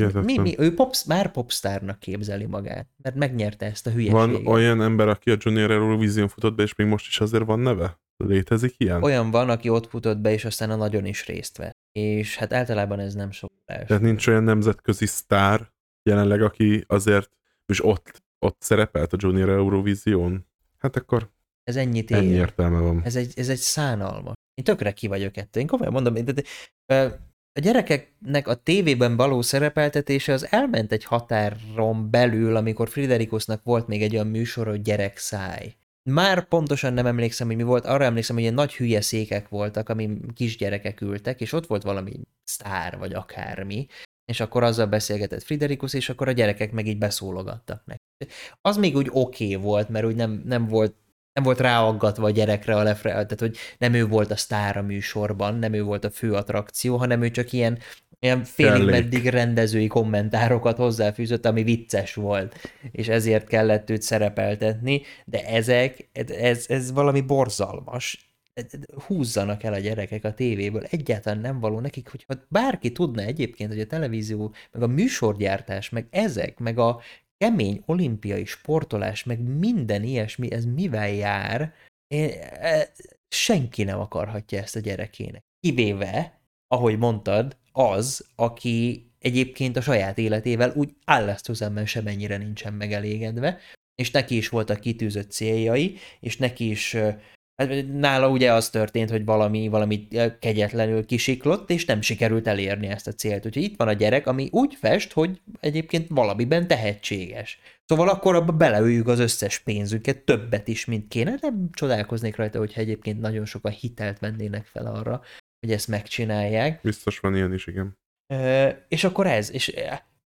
Ez mi, mi, ő popsz, már popstárnak képzeli magát, mert megnyerte ezt a hülyeséget.
Van olyan ember, aki a Junior Eurovision futott be, és még most is azért van neve? Létezik ilyen?
Olyan van, aki ott futott be, és aztán a nagyon is részt vett. És hát általában ez nem sok.
Tehát nincs olyan nemzetközi sztár jelenleg, aki azért, és ott, ott szerepelt a Junior Eurovision. Hát akkor
ez ennyit ér.
Ennyi értelme van.
Ez egy, ez egy szánalma. Én tökre ki vagyok ettől. Én komolyan mondom, de, de, de, a gyerekeknek a tévében való szerepeltetése az elment egy határon belül, amikor Friderikusnak volt még egy olyan műsor, hogy gyerekszáj. Már pontosan nem emlékszem, hogy mi volt, arra emlékszem, hogy ilyen nagy hülye székek voltak, amin kisgyerekek ültek, és ott volt valami sztár, vagy akármi, és akkor azzal beszélgetett Friderikus, és akkor a gyerekek meg így beszólogattak neki. Az még úgy oké okay volt, mert úgy nem, nem volt nem volt ráaggatva a gyerekre a lefre, tehát hogy nem ő volt a sztár a műsorban, nem ő volt a fő attrakció, hanem ő csak ilyen, ilyen félig meddig rendezői kommentárokat hozzáfűzött, ami vicces volt, és ezért kellett őt szerepeltetni, de ezek, ez, ez valami borzalmas. Húzzanak el a gyerekek a tévéből, egyáltalán nem való nekik, hogyha bárki tudna egyébként, hogy a televízió, meg a műsorgyártás, meg ezek, meg a kemény olimpiai sportolás, meg minden ilyesmi, ez mivel jár, én, e, senki nem akarhatja ezt a gyerekének. Kivéve, ahogy mondtad, az, aki egyébként a saját életével úgy állasztózemben semennyire nincsen megelégedve, és neki is voltak kitűzött céljai, és neki is Hát nála ugye az történt, hogy valami, valami kegyetlenül kisiklott, és nem sikerült elérni ezt a célt. Úgyhogy itt van a gyerek, ami úgy fest, hogy egyébként valamiben tehetséges. Szóval akkor abba beleüljük az összes pénzünket, többet is, mint kéne. Nem csodálkoznék rajta, hogyha egyébként nagyon sokan hitelt vennének fel arra, hogy ezt megcsinálják.
Biztos van ilyen is, igen.
E, és akkor ez, és,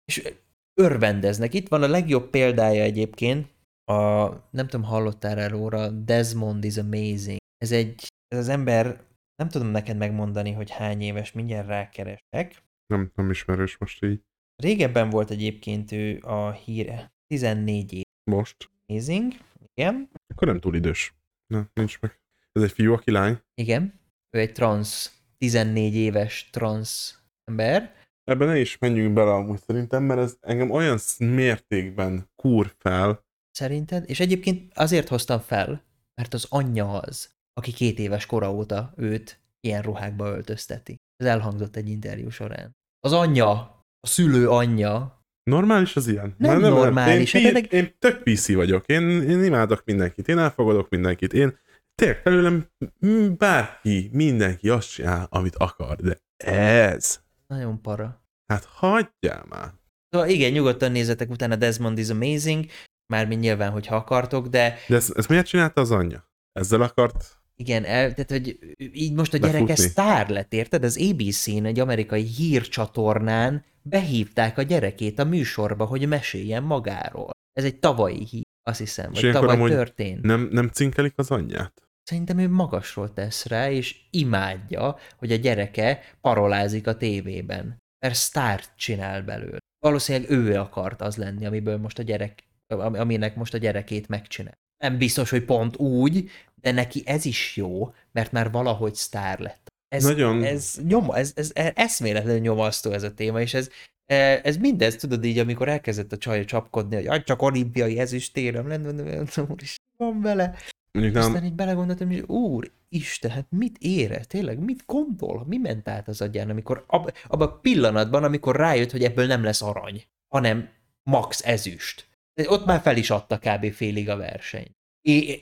és örvendeznek. Itt van a legjobb példája egyébként, a, nem tudom, hallottál róla, Desmond is amazing. Ez egy, ez az ember, nem tudom neked megmondani, hogy hány éves, mindjárt rákeresek.
Nem, nem ismerős most így.
Régebben volt egyébként ő a híre, 14 év.
Most?
Amazing, igen.
Akkor nem túl idős. Na, nincs meg. Ez egy fiú, aki lány?
Igen. Ő egy trans, 14 éves trans ember.
Ebben ne is menjünk bele amúgy szerintem, mert ez engem olyan mértékben kúr fel,
Szerinted? És egyébként azért hoztam fel, mert az anyja az, aki két éves kora óta őt ilyen ruhákba öltözteti. Ez elhangzott egy interjú során. Az anyja, a szülő anyja.
Normális az ilyen?
Nem, nem normális.
Én, én, én tök PC vagyok. Én, én imádok mindenkit. Én elfogadok mindenkit. Én tényleg felőlem bárki, mindenki azt csinál, amit akar. De ez...
Nagyon para.
Hát hagyjál már.
Szóval igen, nyugodtan nézzetek utána Desmond is Amazing, mármint nyilván, hogyha akartok, de...
De ezt, ezt miért csinálta az anyja? Ezzel akart
igen, el, tehát, hogy így most a gyerek ez sztár lett, érted? Az ABC-n, egy amerikai hírcsatornán behívták a gyerekét a műsorba, hogy meséljen magáról. Ez egy tavalyi hír, azt hiszem, vagy tavaly történt.
Nem, nem cinkelik az anyját?
Szerintem ő magasról tesz rá, és imádja, hogy a gyereke parolázik a tévében. Mert sztárt csinál belőle. Valószínűleg ő akart az lenni, amiből most a gyerek aminek most a gyerekét megcsinál. Nem biztos, hogy pont úgy, de neki ez is jó, mert már valahogy sztár lett. Ez, Nagyon... ez, nyoma, ez, ez, ez eszméletlenül nyomasztó ez a téma, és ez, e, ez mindez, tudod így, amikor elkezdett a csaj csapkodni, hogy csak olimpiai ezüstérem lenne, is van vele. Mondjuk nem... Aztán így belegondoltam, hogy úr, Isten, hát mit ére? Tényleg, mit gondol? Mi ment át az agyán, amikor ab, abban a pillanatban, amikor rájött, hogy ebből nem lesz arany, hanem max ezüst. Ott már fel is adta kb. félig a versenyt.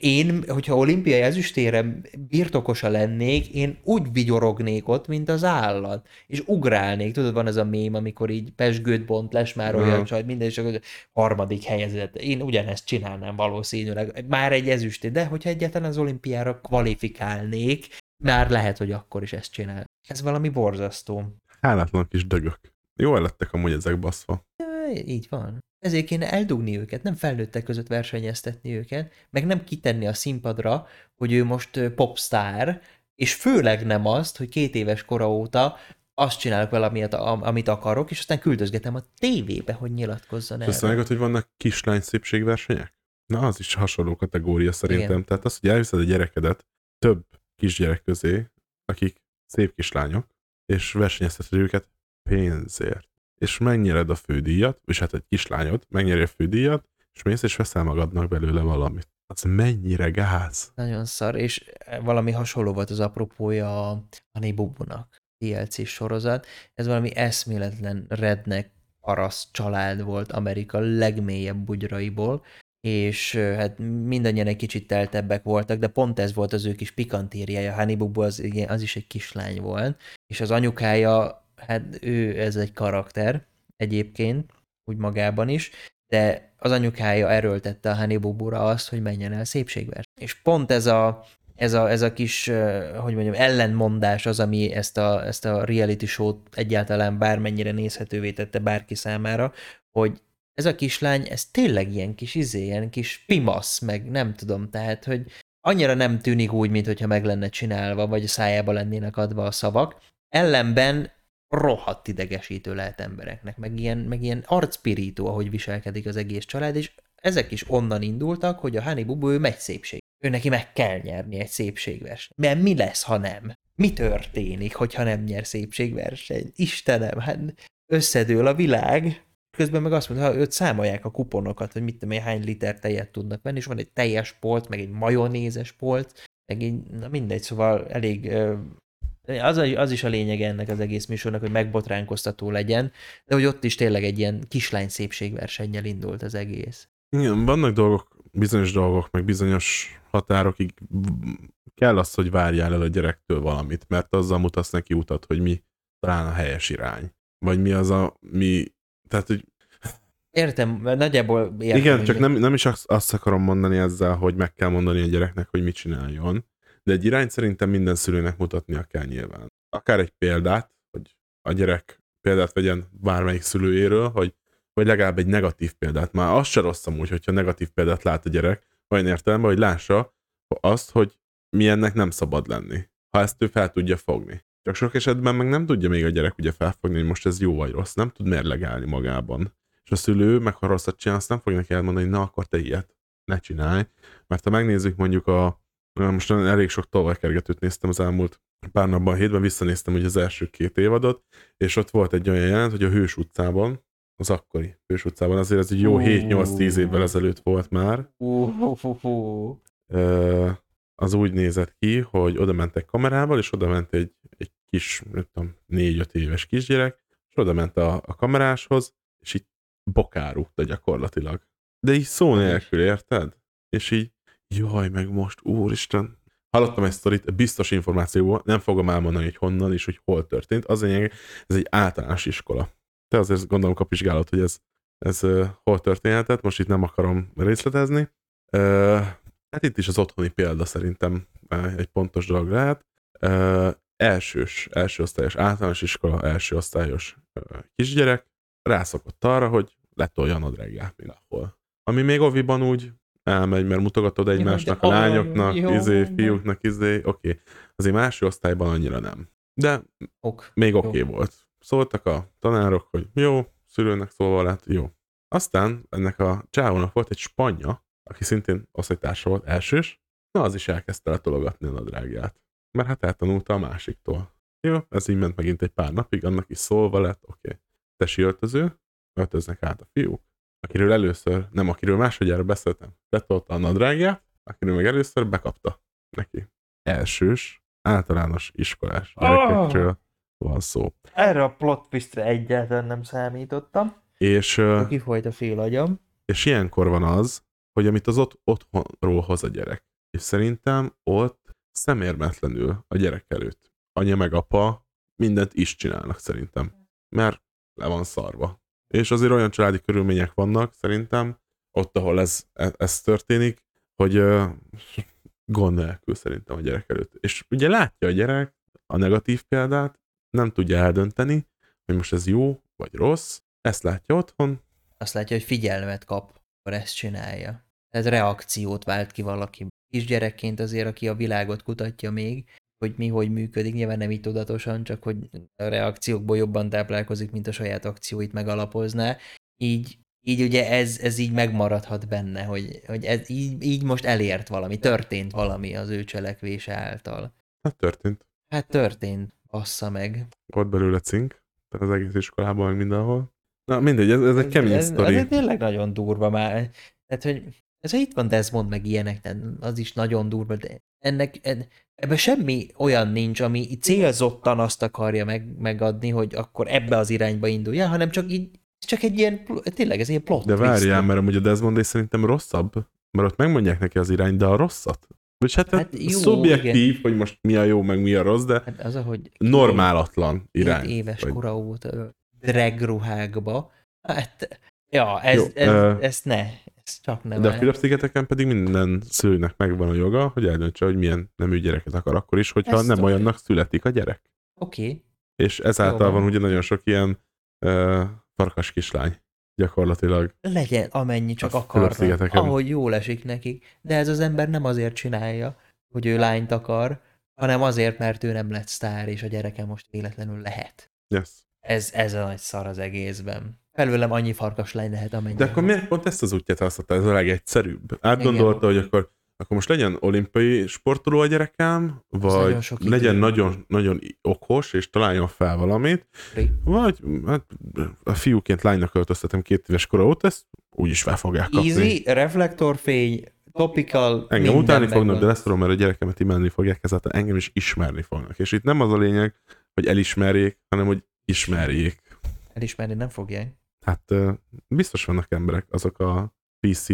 Én, hogyha olimpiai ezüstére birtokosa lennék, én úgy vigyorognék ott, mint az állat, és ugrálnék. Tudod, van ez a mém, amikor így pesgőt bont, les már olyan csaj, minden, és a harmadik helyezett. Én ugyanezt csinálnám valószínűleg. Már egy ezüsté, de hogyha egyáltalán az olimpiára kvalifikálnék, már lehet, hogy akkor is ezt csinál. Ez valami borzasztó.
Hálátlan kis dögök. Jól lettek amúgy ezek baszva.
Ja, így van. Ezért kéne eldugni őket, nem felnőttek között versenyeztetni őket, meg nem kitenni a színpadra, hogy ő most popstar, és főleg nem azt, hogy két éves kora óta azt csinálok vele, amit, amit akarok, és aztán küldözgetem a tévébe, hogy nyilatkozzon
el. Azt mondják, hogy vannak kislány szépségversenyek? Na, az is hasonló kategória szerintem. Igen. Tehát az, hogy elviszed a gyerekedet több kisgyerek közé, akik szép kislányok, és versenyezteted őket pénzért és megnyered a fődíjat, és hát egy kislányod megnyeri a fődíjat, és mész és veszel magadnak belőle valamit. Az mennyire gáz.
Nagyon szar, és valami hasonló volt az apropója a Hanibubunak, DLC sorozat. Ez valami eszméletlen rednek parasz család volt Amerika legmélyebb bugyraiból, és hát mindannyian egy kicsit teltebbek voltak, de pont ez volt az ő kis pikantériája. Hannibal az, igen, az is egy kislány volt, és az anyukája hát ő ez egy karakter egyébként, úgy magában is, de az anyukája erőltette a Hannibal azt, hogy menjen el szépségver. És pont ez a ez a, ez a kis, hogy mondjam, ellenmondás az, ami ezt a, ezt a reality show-t egyáltalán bármennyire nézhetővé tette bárki számára, hogy ez a kislány, ez tényleg ilyen kis izé, ilyen kis pimasz, meg nem tudom, tehát, hogy annyira nem tűnik úgy, mintha meg lenne csinálva, vagy a szájába lennének adva a szavak. Ellenben rohadt idegesítő lehet embereknek, meg ilyen, meg ilyen arcpirító, ahogy viselkedik az egész család, és ezek is onnan indultak, hogy a Honey Bubu ő megy szépség. Ő neki meg kell nyerni egy szépségvers. Mert mi lesz, ha nem? Mi történik, hogyha nem nyer szépségverseny? Istenem, hát összedől a világ. Közben meg azt mondta, ha őt számolják a kuponokat, hogy mit tudom én, hány liter tejet tudnak venni, és van egy teljes polt, meg egy majonézes polt, meg így, na mindegy, szóval elég az, az is a lényeg ennek az egész műsornak, hogy megbotránkoztató legyen, de hogy ott is tényleg egy ilyen kislány szépségversennyel indult az egész.
Igen, vannak dolgok, bizonyos dolgok, meg bizonyos határokig kell az, hogy várjál el a gyerektől valamit, mert azzal mutatsz neki utat, hogy mi talán a helyes irány. Vagy mi az a, mi, tehát, hogy
Értem, nagyjából értem.
Igen, csak nem, nem is azt, azt akarom mondani ezzel, hogy meg kell mondani a gyereknek, hogy mit csináljon, de egy irányt szerintem minden szülőnek mutatnia kell nyilván. Akár egy példát, hogy a gyerek példát vegyen bármelyik szülőjéről, hogy vagy legalább egy negatív példát. Már az se rossz amúgy, hogyha negatív példát lát a gyerek, olyan értelemben, hogy lássa azt, hogy milyennek nem szabad lenni, ha ezt ő fel tudja fogni. Csak sok esetben meg nem tudja még a gyerek ugye felfogni, hogy most ez jó vagy rossz, nem tud mérlegelni magában. És a szülő, meg ha rosszat csinál, azt nem fog neki elmondani, hogy na akkor te ilyet ne csinálj. Mert ha megnézzük mondjuk a, most elég sok tolvajkergetőt néztem az elmúlt pár napban, hétben visszanéztem ugye az első két évadot, és ott volt egy olyan jelent, hogy a Hős utcában, az akkori Hős utcában, azért ez egy jó 7-8-10 évvel ezelőtt volt már. Az úgy nézett ki, hogy oda mentek kamerával, és oda ment egy, egy kis, nem tudom, 4-5 éves kisgyerek, és oda ment a, a kameráshoz, és így bokárúgta gyakorlatilag. De így szó nélkül, érted? És így, jaj, meg most, úristen, hallottam egy sztorit, biztos információból, nem fogom elmondani, hogy honnan és hogy hol történt. Az lényeg, ez egy általános iskola te azért gondolom kapizsgálod, hogy ez, ez uh, hol történhetett, most itt nem akarom részletezni. Uh, hát itt is az otthoni példa szerintem egy pontos dolog lehet. Uh, elsős, első osztályos általános iskola, első osztályos uh, kisgyerek rászokott arra, hogy letolja a nadrágját mindenhol. Ami még oviban úgy elmegy, mert mutogatod egymásnak, a lányoknak, jó, izé, fiúknak, izé, oké. Okay. Azért más osztályban annyira nem. De ok, még oké okay volt szóltak a tanárok, hogy jó, szülőnek szólva lett, jó. Aztán ennek a csávónak volt egy spanya, aki szintén osztálytársa volt elsős, na az is elkezdte letologatni a nadrágját. Mert hát eltanulta a másiktól. Jó, ez így ment megint egy pár napig, annak is szólva lett, oké. Okay. Tesi öltöző, öltöznek át a fiúk, akiről először, nem akiről másodjára beszéltem, letolta a nadrágját, akiről meg először bekapta neki. Elsős, általános iskolás gyerekekről. Oh van szó.
Erre a plot twistre egyáltalán nem számítottam.
És, uh,
Kifolyt a fél agyam.
És ilyenkor van az, hogy amit az ott otthonról hoz a gyerek. És szerintem ott szemérmetlenül a gyerek előtt. Anya meg apa mindent is csinálnak szerintem. Mert le van szarva. És azért olyan családi körülmények vannak szerintem, ott, ahol ez, e, ez történik, hogy uh, gond nélkül szerintem a gyerek előtt. És ugye látja a gyerek a negatív példát, nem tudja eldönteni, hogy most ez jó vagy rossz, ezt látja otthon.
Azt látja, hogy figyelmet kap, akkor ezt csinálja. Ez reakciót vált ki valaki. Kisgyerekként azért, aki a világot kutatja még, hogy mi hogy működik, nyilván nem így tudatosan, csak hogy a reakciókból jobban táplálkozik, mint a saját akcióit megalapozná. Így, így ugye ez, ez így megmaradhat benne, hogy, hogy ez így, így most elért valami, történt valami az ő cselekvése által.
Hát történt.
Hát történt. Assza meg.
Volt belőle cink, tehát az egész iskolában, meg mindenhol. Na mindegy, ez, ez egy kemény ez, sztori.
Ez, ez tényleg nagyon durva már. Tehát, hogy ez itt van Desmond meg ilyenek, tehát az is nagyon durva, de ennek, ebben semmi olyan nincs, ami célzottan azt akarja meg, megadni, hogy akkor ebbe az irányba indulja, hanem csak így, csak egy ilyen, tényleg ez ilyen plot
De várjál, mert amúgy a Desmond és szerintem rosszabb, mert ott megmondják neki az irányt, de a rosszat. Vagy hát, hát jó, szubjektív, igen. hogy most mi a jó, meg mi a rossz, de hát az, ahogy normálatlan irány.
éves vagy... kora óta drag ruhákba. Hát, ja, ez, jó, ez, uh, ezt ne. Csak nem
De a. Fülöp-szigeteken pedig minden szülőnek megvan a joga, hogy eldöntse, hogy milyen nemű gyereket akar akkor is, hogyha
Ez
nem
oké.
olyannak születik a gyerek.
Oké, okay.
És ezáltal
Jó van.
ugye nagyon sok ilyen uh, farkas kislány gyakorlatilag.
legyen amennyi csak akarnak, ahogy jól esik nekik. De ez az ember nem azért csinálja, hogy ő lányt akar, hanem azért, mert ő nem lett sztár, és a gyereke most véletlenül lehet.
Yes.
Ez, ez a nagy szar az egészben. Felőlem annyi farkas lány lehet, amennyi.
De akkor miért pont ezt az útját választotta? Ez a legegyszerűbb. Átgondolta, hogy akkor, akkor most legyen olimpiai sportoló a gyerekem, vagy
nagyon
legyen nagyon, nagyon okos, és találjon fel valamit, vagy hát, a fiúként lánynak költöztetem két éves kora óta, ezt úgyis fel fogják kapni.
Easy, reflektorfény, topical,
Engem utálni fognak,
megvan.
de lesz tudom, mert a gyerekemet imádni fogják, ezáltal engem is ismerni fognak. És itt nem az a lényeg, hogy elismerjék, hanem hogy ismerjék.
Elismerni nem fogják.
Hát biztos vannak emberek, azok a PC,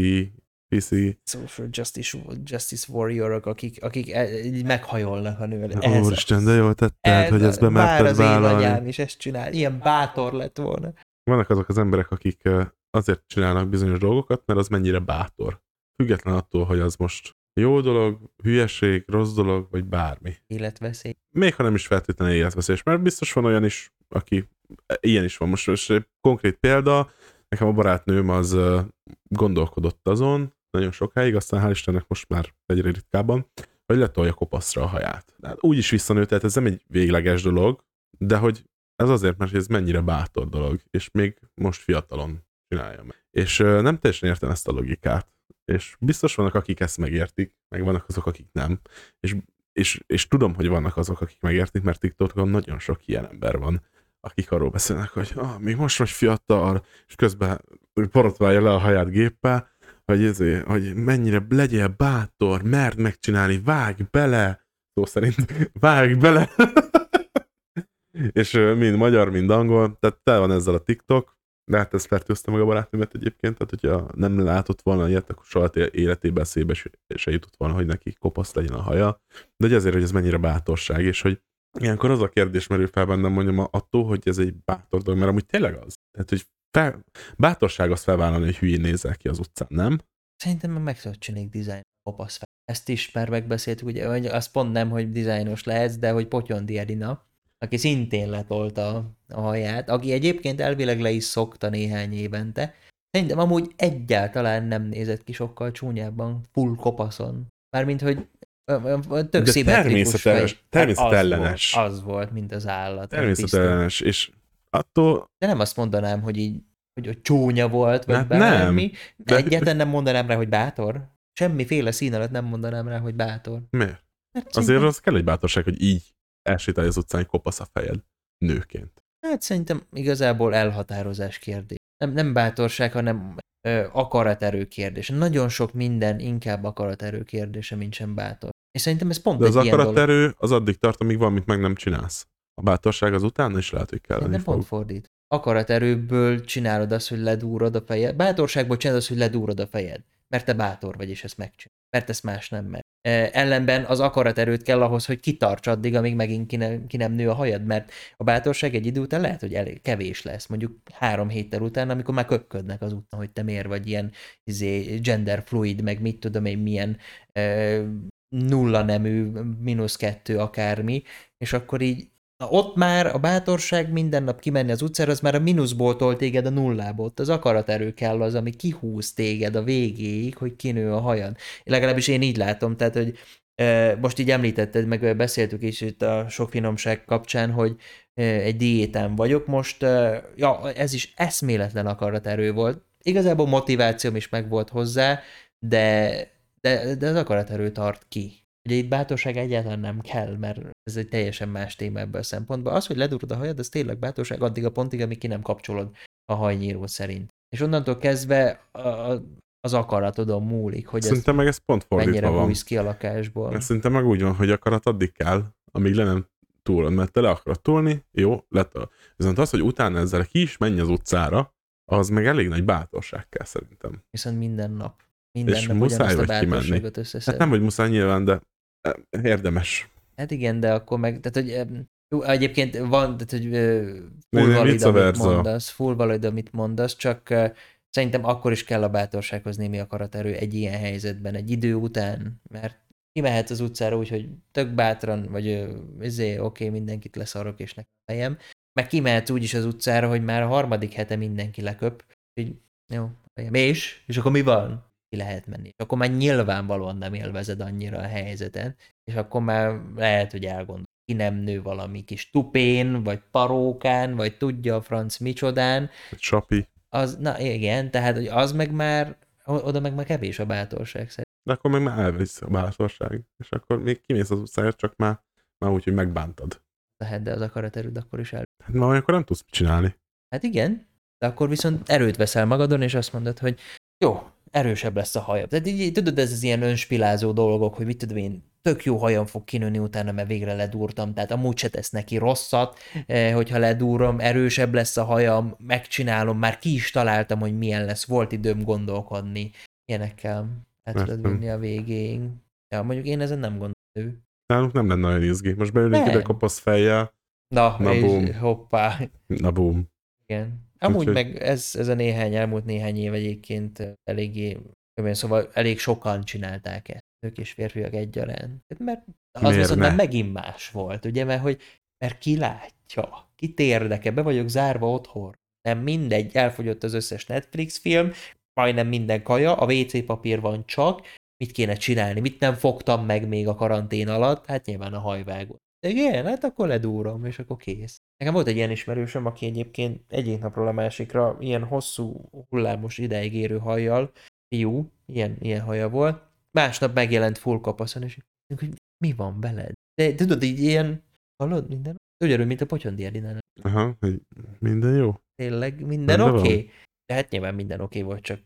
PC
Social justice, justice warriorok, akik, akik e- meghajolnak a nővel. Ez
Úristen,
az.
de jól tetted, hogy ezt bemerted
az én
vállalni.
anyám is ezt csinál. Ilyen bátor lett volna.
Vannak azok az emberek, akik azért csinálnak bizonyos dolgokat, mert az mennyire bátor. Független attól, hogy az most jó dolog, hülyeség, rossz dolog, vagy bármi.
Életveszély.
Még ha nem is feltétlenül életveszélyes, mert biztos van olyan is, aki ilyen is van. Most, most egy konkrét példa, nekem a barátnőm az gondolkodott azon, nagyon sokáig, aztán hál' Istennek most már egyre ritkábban, hogy letolja kopaszra a haját. Hát úgy is visszanő, tehát ez nem egy végleges dolog, de hogy ez azért, mert ez mennyire bátor dolog, és még most fiatalon csinálja meg. És nem teljesen értem ezt a logikát. És biztos vannak, akik ezt megértik, meg vannak azok, akik nem. És és, és tudom, hogy vannak azok, akik megértik, mert TikTokon nagyon sok ilyen ember van, akik arról beszélnek, hogy ah, még most vagy fiatal, és közben porotválja le a haját géppel, hogy, ezért, hogy mennyire legyél bátor, merd megcsinálni, vágj bele, szó szerint, *laughs* vágj bele. *laughs* és mind magyar, mind angol, tehát te van ezzel a TikTok, de hát ezt fertőzte meg a barátnőmet egyébként, tehát hogyha nem látott volna ilyet, akkor soha életében eszébe se, jutott volna, hogy neki kopasz legyen a haja. De hogy azért, hogy ez mennyire bátorság, és hogy ilyenkor az a kérdés merül fel bennem, mondjam, attól, hogy ez egy bátor dolog, mert amúgy tényleg az. Tehát, hogy fel, bátorság az felvállalni, hogy hülyén nézel ki az utcán, nem?
Szerintem meg meg tudod csinálni design kopasz fel. Ezt is már megbeszéltük, ugye, hogy azt pont nem, hogy dizájnos lehetsz, de hogy Potyondi Edina, aki szintén letolta a haját, aki egyébként elvileg le is szokta néhány évente. Szerintem amúgy egyáltalán nem nézett ki sokkal csúnyábban, full kopaszon. Mármint, hogy tök
De természetellenes.
Hát Az volt, az volt, mint az állat.
Természetellenes, és attól
De nem azt mondanám, hogy így, hogy, hogy csúnya volt, vagy
Hát
hát
nem.
bármi.
De-.
Egyáltalán nem mondanám rá, hogy bátor. Semmiféle szín alatt nem mondanám rá, hogy bátor.
miért?
Hát
Azért az kell egy bátorság, hogy így elsétálj az utcán, kopasz a fejed nőként.
Hát szerintem igazából elhatározás kérdés. Nem, nem bátorság, hanem ö, akaraterő kérdés. Nagyon sok minden inkább akaraterő kérdése, mint sem bátor. És szerintem ez pont
De az akaraterő az addig tart, amíg valamit meg nem csinálsz. A bátorság az utána is lehet, hogy kelleni
Szerintem pont fordít. Akaraterőből csinálod azt, hogy ledúrod a fejed. Bátorságból csinálod azt, hogy ledúrod a fejed. Mert te bátor vagy, és ezt megcsinálod. Mert ezt más nem mer. Ellenben az akaraterőt kell ahhoz, hogy kitarts addig, amíg megint ki nem, ki nem nő a hajad, mert a bátorság egy idő után lehet, hogy elég kevés lesz, mondjuk három héttel után, amikor már köpködnek az után, hogy te miért vagy ilyen izé, gender fluid, meg mit tudom én, milyen e, nulla nemű, mínusz kettő akármi, és akkor így Na ott már a bátorság minden nap kimenni az utcára, az már a mínuszból tol téged a nullába. Ott az akaraterő kell az, ami kihúz téged a végéig, hogy kinő a hajad. Legalábbis én így látom, tehát, hogy most így említetted, meg beszéltük is itt a sok finomság kapcsán, hogy egy diétán vagyok most, ja, ez is eszméletlen akaraterő volt. Igazából motivációm is megvolt hozzá, de, de, de az akaraterő tart ki. Ugye itt bátorság egyáltalán nem kell, mert ez egy teljesen más téma ebből a szempontból. Az, hogy ledurod a hajad, az tényleg bátorság addig a pontig, amíg ki nem kapcsolod a hajnyíró szerint. És onnantól kezdve a, az akaratodon múlik, hogy ez
Szerintem meg ez pont
mennyire
fordítva van.
bújsz ki a lakásból.
Mert Szerintem meg úgy van, hogy akarat addig kell, amíg le nem túlod, mert te le akarod túlni, jó, letol. Viszont az, hogy utána ezzel ki is menj az utcára, az meg elég nagy bátorság kell szerintem.
Viszont minden nap. Minden
És
nap
muszáj vagy kimenni. Hát nem, hogy muszáj nyilván, de érdemes.
Hát igen, de akkor meg, tehát hogy jó, egyébként van, tehát hogy full valid, amit mondasz, full valid, amit mondasz, csak szerintem akkor is kell a bátorsághoz némi akaraterő egy ilyen helyzetben, egy idő után, mert kimehetsz az utcára úgy, hogy tök bátran, vagy izé, oké, okay, mindenkit leszarok, és nekem fejem, meg kimehetsz úgy is az utcára, hogy már a harmadik hete mindenki leköp, hogy jó, fejem. és? És akkor mi van? Ki lehet menni. És akkor már nyilvánvalóan nem élvezed annyira a helyzeten, és akkor már lehet, hogy elgondol ki nem nő valami kis tupén, vagy parókán, vagy tudja a franc micsodán.
Sapi.
Az, na igen, tehát hogy az meg már, oda meg már kevés a bátorság szerint.
De akkor meg már elvisz a bátorság, és akkor még kimész az utcára, csak már, már úgy, hogy megbántad.
Lehet, de az akaraterőd akkor is el.
Hát már akkor nem tudsz csinálni.
Hát igen, de akkor viszont erőt veszel magadon, és azt mondod, hogy jó, erősebb lesz a hajam. Tehát így, tudod, ez az ilyen önspilázó dolgok, hogy mit tudom én, tök jó hajam fog kinőni utána, mert végre ledúrtam, tehát amúgy se tesz neki rosszat, eh, hogyha ledúrom, erősebb lesz a hajam, megcsinálom, már ki is találtam, hogy milyen lesz, volt időm gondolkodni, ilyenekkel el tudod vinni a végéig. Ja, mondjuk én ezen nem gondolom.
Nálunk nem lenne nagyon izgi. Most beülnék ide kopasz fejjel.
Na, Na boom. hoppá.
Na boom.
Igen. Amúgy Úgyhogy... meg ez, ez a néhány, elmúlt néhány év egyébként eléggé, szóval elég sokan csinálták ezt, nők és férfiak egyaránt. Mert az Miért viszont ne? megint más volt, ugye, mert hogy mert ki látja, ki érdeke, be vagyok zárva otthon. Nem mindegy, elfogyott az összes Netflix film, majdnem minden kaja, a WC papír van csak, mit kéne csinálni, mit nem fogtam meg még a karantén alatt, hát nyilván a hajvágó. Igen, hát akkor ledúrom, és akkor kész. Nekem volt egy ilyen ismerősöm, aki egyébként egyik napról a másikra ilyen hosszú, hullámos ideig érő hajjal, fiú, ilyen, ilyen haja volt, másnap megjelent full kapaszon, és hogy mi van veled? De tudod, így ilyen, hallod, minden? Ugyanúgy, mint a Potyondi Edinán.
Aha, minden jó?
Tényleg minden oké? Okay? De hát nyilván minden oké okay volt, csak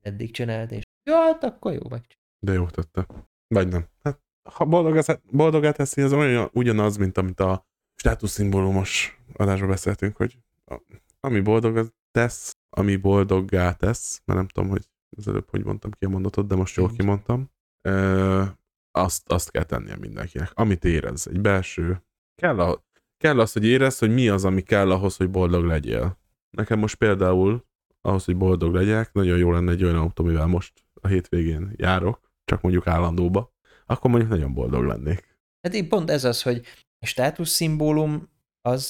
eddig csinált, és jó, hát akkor jó meg.
De jó tette. Vagy nem. Hát, ha boldog, boldogá teszi, az olyan, ugyanaz, mint amit a státuszszimbólumos adásról beszéltünk, hogy a, ami boldog tesz, ami boldoggá tesz, mert nem tudom, hogy az előbb hogy mondtam ki a mondatot, de most jól kimondtam, ö, azt, azt kell tennie mindenkinek. Amit érez, egy belső. Kell, a, kell az, hogy érez, hogy mi az, ami kell ahhoz, hogy boldog legyél. Nekem most például ahhoz, hogy boldog legyek, nagyon jó lenne egy olyan autó, mivel most a hétvégén járok, csak mondjuk állandóba, akkor mondjuk nagyon boldog lennék.
Hát én pont ez az, hogy a státuszszimbólum az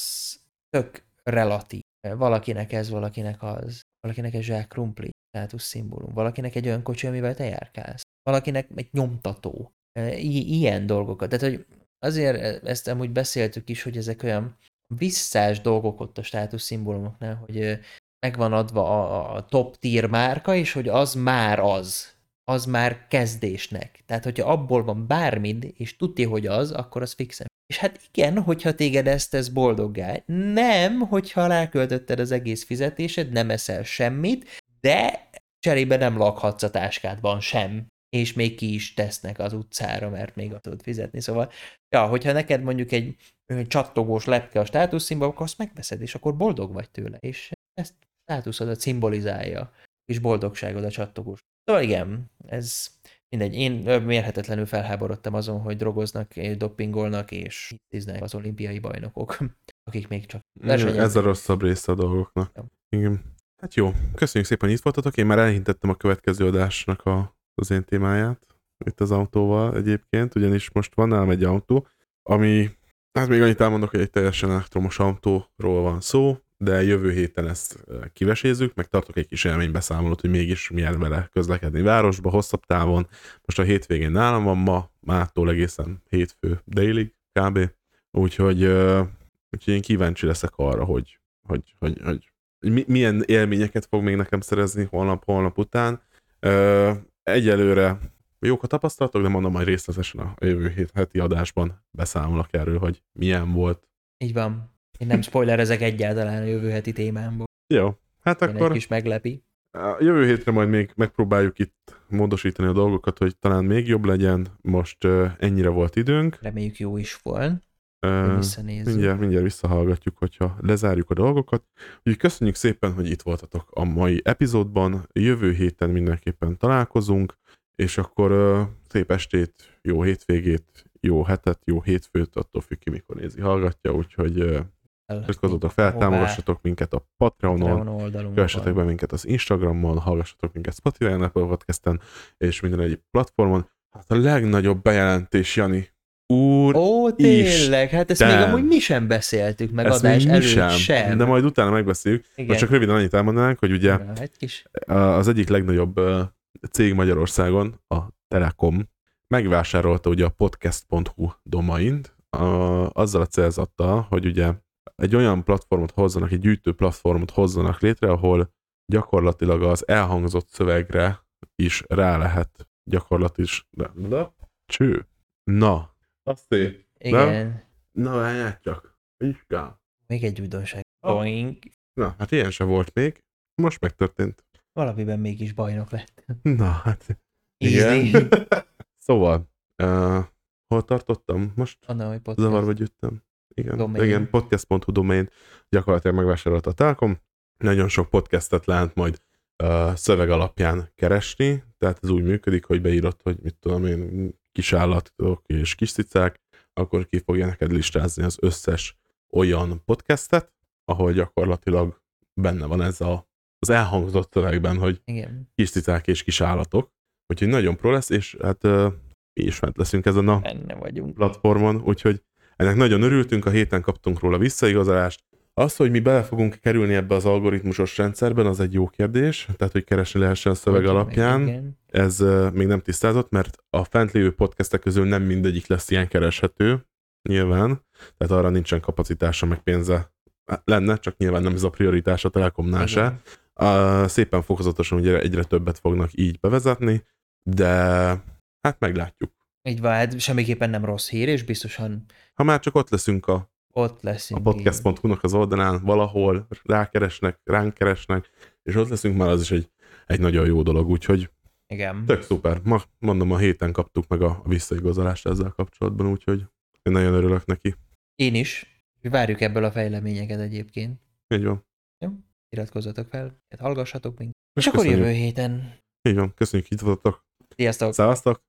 tök relatív. Valakinek ez, valakinek az. Valakinek egy zsák krumpli státuszszimbólum. Valakinek egy olyan kocsi, amivel te járkálsz. Valakinek egy nyomtató. I- ilyen dolgokat. Tehát, hogy azért ezt amúgy beszéltük is, hogy ezek olyan visszás dolgok ott a státuszszimbólumoknál, hogy meg van adva a, a top tier márka, és hogy az már az. Az már kezdésnek. Tehát, hogyha abból van bármid, és tudja, hogy az, akkor az fixen. És hát igen, hogyha téged ezt tesz boldoggá. Nem, hogyha ráköltötted az egész fizetésed, nem eszel semmit, de cserébe nem lakhatsz a táskádban sem. És még ki is tesznek az utcára, mert még tudod fizetni. Szóval, ja, hogyha neked mondjuk egy csattogós lepke a státuszszínba, akkor azt megveszed, és akkor boldog vagy tőle. És ezt státuszodat szimbolizálja, és boldogságod a csattogós. Szóval igen, ez mindegy. Én mérhetetlenül felháborodtam azon, hogy drogoznak, dopingolnak, és tíznek az olimpiai bajnokok, *laughs* akik még csak
Ez a rosszabb része a dolgoknak. Ja. Igen. Hát jó, köszönjük szépen, hogy itt voltatok. Én már elhintettem a következő adásnak a, az én témáját, itt az autóval egyébként, ugyanis most van nálam egy autó, ami, hát még annyit elmondok, hogy egy teljesen elektromos autóról van szó, de jövő héten ezt kivesézzük, meg tartok egy kis élménybeszámolót, hogy mégis milyen vele közlekedni városba, hosszabb távon. Most a hétvégén nálam van ma, mától egészen hétfő délig kb. Úgyhogy, úgyhogy én kíváncsi leszek arra, hogy, hogy, hogy, hogy milyen élményeket fog még nekem szerezni holnap-holnap után. Egyelőre jók a tapasztalatok, de mondom, majd részletesen a jövő heti adásban beszámolok erről, hogy milyen volt.
Így van. Én nem spoilerezek egyáltalán a jövő heti témámból.
Jó, hát
Én
akkor...
egy kis meglepi.
A jövő hétre majd még megpróbáljuk itt módosítani a dolgokat, hogy talán még jobb legyen. Most uh, ennyire volt időnk.
Reméljük jó is volt. Uh,
mindjárt, mindjárt visszahallgatjuk, hogyha lezárjuk a dolgokat. Úgyhogy köszönjük szépen, hogy itt voltatok a mai epizódban. Jövő héten mindenképpen találkozunk, és akkor uh, szép estét, jó hétvégét, jó hetet, jó hétfőt, attól függ ki, mikor nézi, hallgatja, úgyhogy uh, Iratkozzatok fel,
Hová?
támogassatok minket a Patreonon,
Patreon oldalunkon.
kövessetek be minket az Instagramon, hallgassatok minket Spotify-on, Apple Podcasten, és minden egyéb platformon. Hát a legnagyobb bejelentés, Jani. Úr,
Ó, tényleg, hát ezt még amúgy mi sem beszéltük meg
ezt
adás előtt
sem,
sem.
de majd utána megbeszéljük.
Igen.
Most csak röviden annyit elmondanánk, hogy ugye
Na, Egy kis...
az egyik legnagyobb cég Magyarországon, a Telekom, megvásárolta ugye a podcast.hu domaint, a, azzal a célzattal, hogy ugye egy olyan platformot hozzanak, egy gyűjtő platformot hozzanak létre, ahol gyakorlatilag az elhangzott szövegre is rá lehet gyakorlatilag is. De, de, cső. Na, azt szép.
Igen.
Na, várjál csak. Vizsgál.
Még egy újdonság.
Ah.
Boing.
Na, hát ilyen sem volt még. Most megtörtént.
Valamiben mégis bajnok lett.
Na, hát
Easy.
Igen. szóval, uh, hol tartottam? Most
Annál, hogy podcast.
zavarba gyűjtöm. Igen,
Domain.
igen podcast.hu domain gyakorlatilag megvásárolta a Telkom. Nagyon sok podcastet lehet majd uh, szöveg alapján keresni, tehát ez úgy működik, hogy beírod, hogy mit tudom én, kisállatok és kis cicák, akkor ki fogja neked listázni az összes olyan podcastet, ahol gyakorlatilag benne van ez a, az elhangzott szövegben, hogy
Igen.
kis cicák és kis állatok. Úgyhogy nagyon pro lesz, és hát uh, mi is fent leszünk ezen a
Benne vagyunk.
platformon, úgyhogy ennek nagyon örültünk, a héten kaptunk róla visszaigazolást. Az, hogy mi bele fogunk kerülni ebbe az algoritmusos rendszerben, az egy jó kérdés, tehát hogy keresni lehessen a szöveg
Hogy
alapján.
Igen.
Ez uh, még nem tisztázott, mert a fent lévő podcastek közül nem mindegyik lesz ilyen kereshető, nyilván, tehát arra nincsen kapacitása, meg pénze lenne, csak nyilván nem ez a prioritás a Telekomnál se. Uh, szépen fokozatosan ugye egyre többet fognak így bevezetni, de hát meglátjuk.
Így van, hát semmiképpen nem rossz hír, és biztosan
Ha már csak ott leszünk a,
ott
a
leszünk.
podcast.hu-nak az oldalán, valahol rákeresnek, ránk keresnek, és ott leszünk már, az is egy, egy nagyon jó dolog, úgyhogy
Igen.
tök szuper. Ma mondom, a héten kaptuk meg a visszaigazolást ezzel kapcsolatban, úgyhogy én nagyon örülök neki.
Én is. Várjuk ebből a fejleményeket egyébként.
Így van.
Iratkozzatok fel, hallgassatok minket.
És
És akkor jövő héten.
Így van. Köszönjük, hogy itt voltatok.
Sziasztok!
Szevasztok!